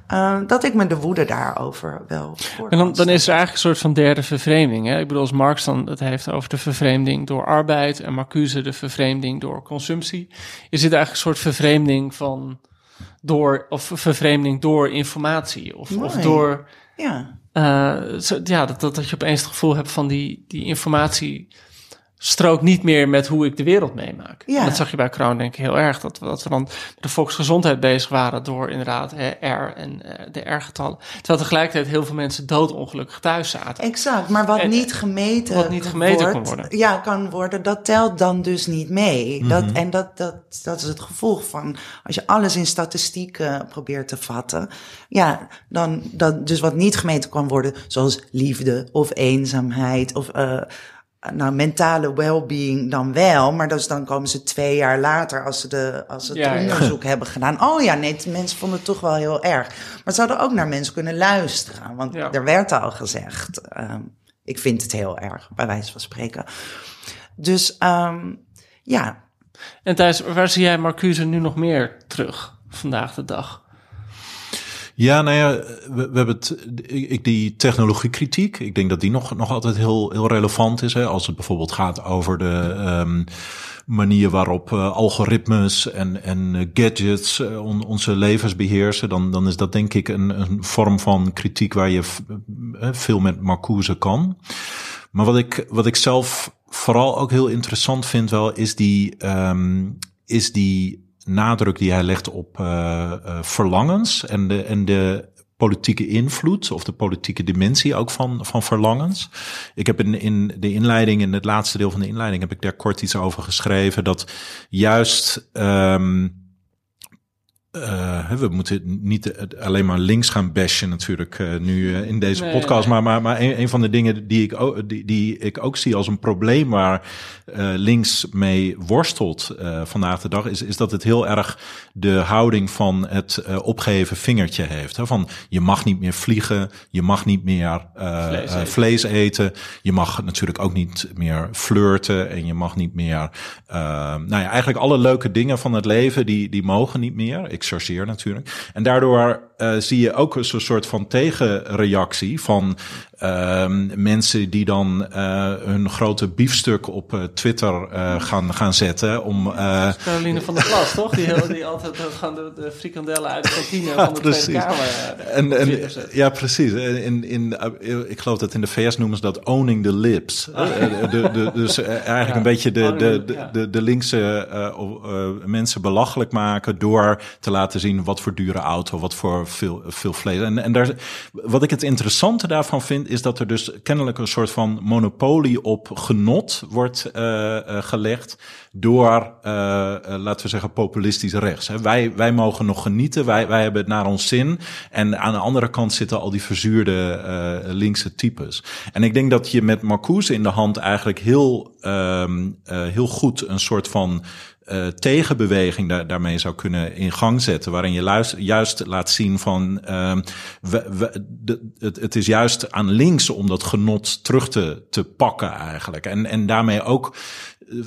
Eh, dat ik me de woede daarover wel voor En dan, dan is er eigenlijk een soort van derde vervreemding. Hè? Ik bedoel, als Marx dan het heeft over de vervreemding door arbeid en Marcuse de vervreemding door consumptie, is dit eigenlijk een soort vervreemding van door, of vervreemding door informatie of, of door, Ja, eh, zo- ja, dat, dat, dat je opeens het gevoel hebt van die, die informatie strookt niet meer met hoe ik de wereld meemaak. Ja. En dat zag je bij Kroon denk ik heel erg. Dat, we- dat we dan de volksgezondheid bezig waren door inderdaad hè, R en eh, de R-getallen. Terwijl tegelijkertijd heel veel mensen doodongelukkig thuis zaten. exact. Maar wat En- niet gemeten, wat niet gemeten wordt, kon worden. Ja, kan worden, dat telt dan dus niet mee. Mhm. dat, en dat, dat, dat is het gevolg van, als je alles in statistieken probeert te vatten, ja, dan, dat, dus wat niet gemeten kan worden, zoals liefde of eenzaamheid of, eh, nou, mentale well-being dan wel, maar dus dan komen ze twee jaar later als ze, de, als ze het Ja, ja. onderzoek hebben gedaan. Oh ja, nee, de mensen vonden het toch wel heel erg. Maar ze hadden ook naar mensen kunnen luisteren, want Ja. er werd al gezegd, ehm, ik vind het heel erg, bij wijze van spreken. Dus ehm, ja, En Thijs, waar zie jij Marcuse nu nog meer terug vandaag de dag? Ja, nou ja, we, hebben het, ik, die technologiekritiek, ik denk dat die nog, nog altijd heel, heel relevant is. Hè? Als het bijvoorbeeld gaat over de um, manier waarop uh, algoritmes en, en uh, gadgets on, onze levens beheersen, dan, dan is dat denk ik een, een vorm van kritiek waar je veel met Marcuse kan. Maar wat ik, wat ik zelf vooral ook heel interessant vind wel, is die, um, is die nadruk die hij legt op uh, uh, verlangens en de, en de politieke invloed of de politieke dimensie ook van, van verlangens. Ik heb in, in de inleiding, in het laatste deel van de inleiding, heb ik daar kort iets over geschreven dat juist. Um, uh, we moeten niet alleen maar links gaan bashen natuurlijk uh, nu uh, in deze Nee, podcast. Maar, maar, maar een, een, van de dingen die ik, ook, die, die ik ook zie als een probleem waar links mee worstelt vandaag de dag, is, is dat het heel erg de houding van het opgeven vingertje heeft. Hè? Van je mag niet meer vliegen, je mag niet meer vlees eten. vlees, eten. je mag natuurlijk ook niet meer flirten en je mag niet meer. nou ja, eigenlijk alle leuke dingen van het leven die, die mogen niet meer. Ik chargeer natuurlijk. En daardoor uh, zie je ook een soort van tegenreactie van uh, mensen die dan uh, hun grote biefstuk op uh, Twitter gaan, gaan zetten. Om, Caroline van der Plas, toch? Die, die altijd gaan de, de frikandellen uit de kantine van de precies. Tweede Kamer. En, en, ja, precies. In, in, ik geloof dat in de VS noemen ze dat owning the lips. Ah. de, de, dus eigenlijk ja, een beetje de, de, de, de, de linkse mensen belachelijk maken door te laten zien wat voor dure auto, wat voor veel, veel vlees. En, en daar, wat ik het interessante daarvan vind, is dat er dus kennelijk een soort van monopolie op genot wordt uh, uh, gelegd door, uh, laten we zeggen, populistisch rechts. Wij, wij mogen nog genieten, wij, wij hebben het naar ons zin. En aan de andere kant zitten al die verzuurde linkse types. En ik denk dat je met Marcuse in de hand eigenlijk heel, um, heel goed een soort van uh, tegenbeweging daar, daarmee zou kunnen in gang zetten. Waarin je juist laat zien van uh, we, we, de, het, het is juist aan links om dat genot terug te, te pakken eigenlijk. En, en daarmee ook.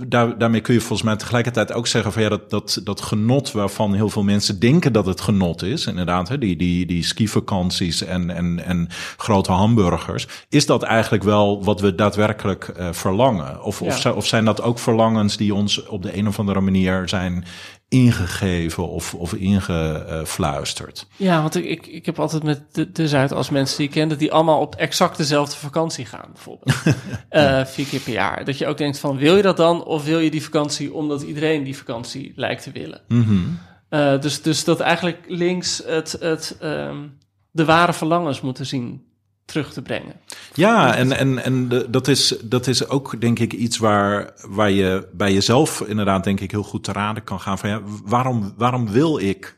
Daar, daarmee kun je volgens mij tegelijkertijd ook zeggen van ja, dat, dat, dat genot waarvan heel veel mensen denken dat het genot is, inderdaad, hè, die, die, die skivakanties en, en, en grote hamburgers, is dat eigenlijk wel wat we daadwerkelijk uh, verlangen? Of, Ja. of, of zijn dat ook verlangens die ons op de een of andere manier manier zijn ingegeven of, of ingefluisterd. Ja, want ik, ik, ik heb altijd met de, de Zuidas mensen die ik ken... dat die allemaal op exact dezelfde vakantie gaan, bijvoorbeeld. Eh, vier keer per jaar. Dat je ook denkt van, wil je dat dan? Of wil je die vakantie omdat iedereen die vakantie lijkt te willen? Mhm. Uh, dus, dus dat eigenlijk links het, het, um, de ware verlangens moeten zien terug te brengen. Ja, en, en, en de, dat, is, dat is ook denk ik iets waar, waar je bij jezelf inderdaad denk ik heel goed te raden kan gaan van ja, waarom, waarom wil ik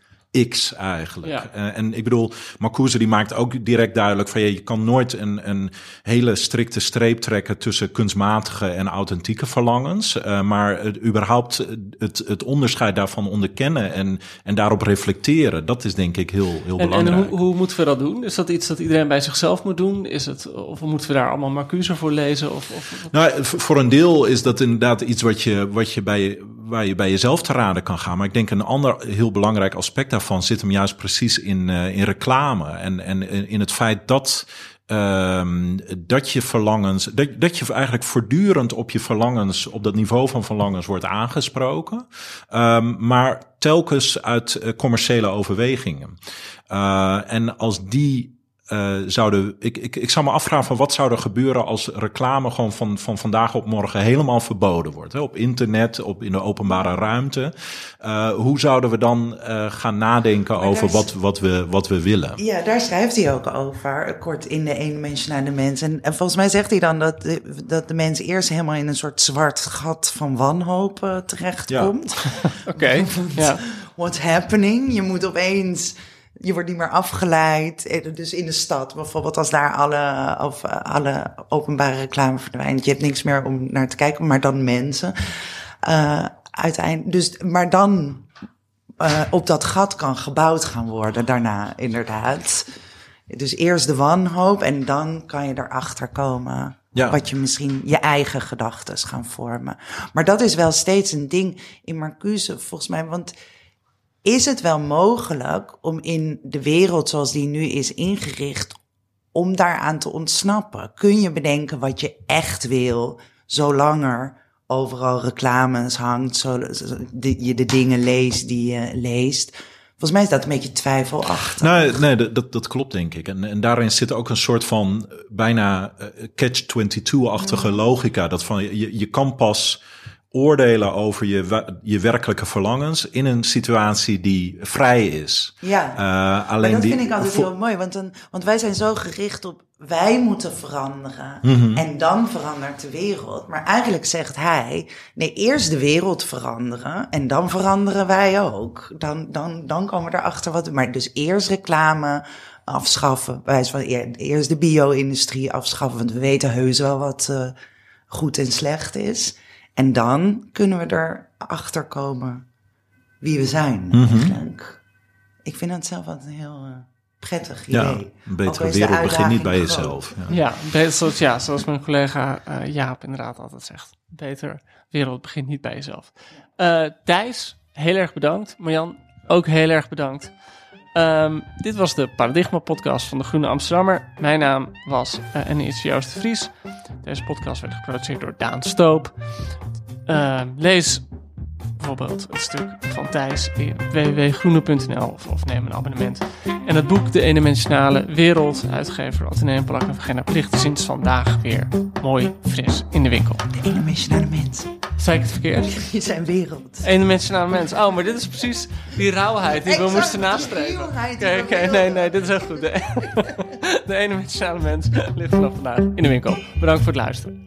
X eigenlijk. Ja. Uh, en ik bedoel, Marcuse die maakt ook direct duidelijk van ja, je kan nooit een, een hele strikte streep trekken tussen kunstmatige en authentieke verlangens. Uh, maar het, überhaupt het, het onderscheid daarvan onderkennen en, en daarop reflecteren, dat is denk ik heel, heel en, belangrijk. En hoe, hoe moeten we dat doen? Is dat iets dat iedereen bij zichzelf moet doen? Is het, of moeten we daar allemaal Marcuse voor lezen? Of, of... Nou, voor een deel is dat inderdaad iets wat je, wat je bij, waar je bij jezelf te raden kan gaan. Maar ik denk een ander heel belangrijk aspect daarvan zit hem juist precies in, uh, in reclame. En, en in het feit dat. Um, dat je verlangens, dat, dat je eigenlijk voortdurend op je verlangens, op dat niveau van verlangens wordt aangesproken, um, maar telkens uit uh, commerciële overwegingen. Uh, en als die uh, zouden. Ik, ik, ik zou me afvragen van wat zou er gebeuren als reclame gewoon van, van vandaag op morgen helemaal verboden wordt. Hè? Op internet, op in de openbare ruimte. Uh, hoe zouden we dan uh, gaan nadenken maar over wat, wat, we, wat we willen? Ja, daar schrijft hij ook over, kort in de eendimensionale mens. En, en volgens mij zegt hij dan dat de, dat de mens eerst helemaal in een soort zwart gat van wanhoop terechtkomt. Ja. Oké. Okay. ja. What's happening? Je moet opeens je wordt niet meer afgeleid. Dus in de stad, bijvoorbeeld als daar alle, of, alle openbare reclame verdwijnt. Je hebt niks meer om naar te kijken, maar dan mensen. Uh, uiteindelijk, dus, maar dan uh, op dat gat kan gebouwd gaan worden daarna, inderdaad. Dus eerst de wanhoop en dan kan je erachter komen. Ja. Wat je misschien je eigen gedachten gaan vormen. Maar dat is wel steeds een ding in Marcuse, volgens mij. Want is het wel mogelijk om in de wereld zoals die nu is ingericht, om daaraan te ontsnappen? Kun je bedenken wat je echt wil, zolang er overal reclames hangt, zo, je de dingen leest die je leest? Volgens mij is dat een beetje twijfelachtig. Nee, nee dat, dat klopt denk ik. En, en daarin zit ook een soort van bijna uh, catch-22-achtige Mm. logica. Dat van je, je kan pas oordelen over je, je werkelijke verlangens in een situatie die vrij is. Ja, uh, alleen dat die, vind ik altijd heel mooi, want, dan, want wij zijn zo gericht op wij moeten veranderen Mhm. en dan verandert de wereld. Maar eigenlijk zegt hij, nee, eerst de wereld veranderen en dan veranderen wij ook. Dan, dan, dan komen we erachter wat, maar dus eerst reclame afschaffen, wij van eer- eerst de bio-industrie afschaffen, want we weten heus wel wat uh, goed en slecht is. En dan kunnen we erachter komen wie we zijn Mhm. eigenlijk. Ik vind dat zelf altijd een heel uh, prettig idee. ja, een Ook betere wereld begint niet bij jezelf. Ja. Ja, beter, zoals, ja, zoals mijn collega uh, Jaap inderdaad altijd zegt. Beter wereld begint niet bij jezelf. Uh, Thijs, heel erg bedankt. Marjan, ook heel erg bedankt. Um, dit was de Paradigma podcast van de Groene Amsterdammer. Mijn naam was uh, en Joost de Vries. Deze podcast werd geproduceerd door Daan Stoop. Uh, lees bijvoorbeeld het stuk van Thijs in www.groene.nl of, of, neem een abonnement. En het boek De Eendimensionale Wereld, uitgever Atheneum Plak en Vergena Plicht, sinds vandaag weer mooi fris in de winkel. De eendimensionale mens. Zei ik het verkeerd? Je zijn wereld. Eendimensionale mens. Oh, maar dit is precies die rauwheid die we moesten nastreven. Oké, we nee, nee, dit is echt goed. De, de eendimensionale mens ligt vanaf vandaag in de winkel. Bedankt voor het luisteren.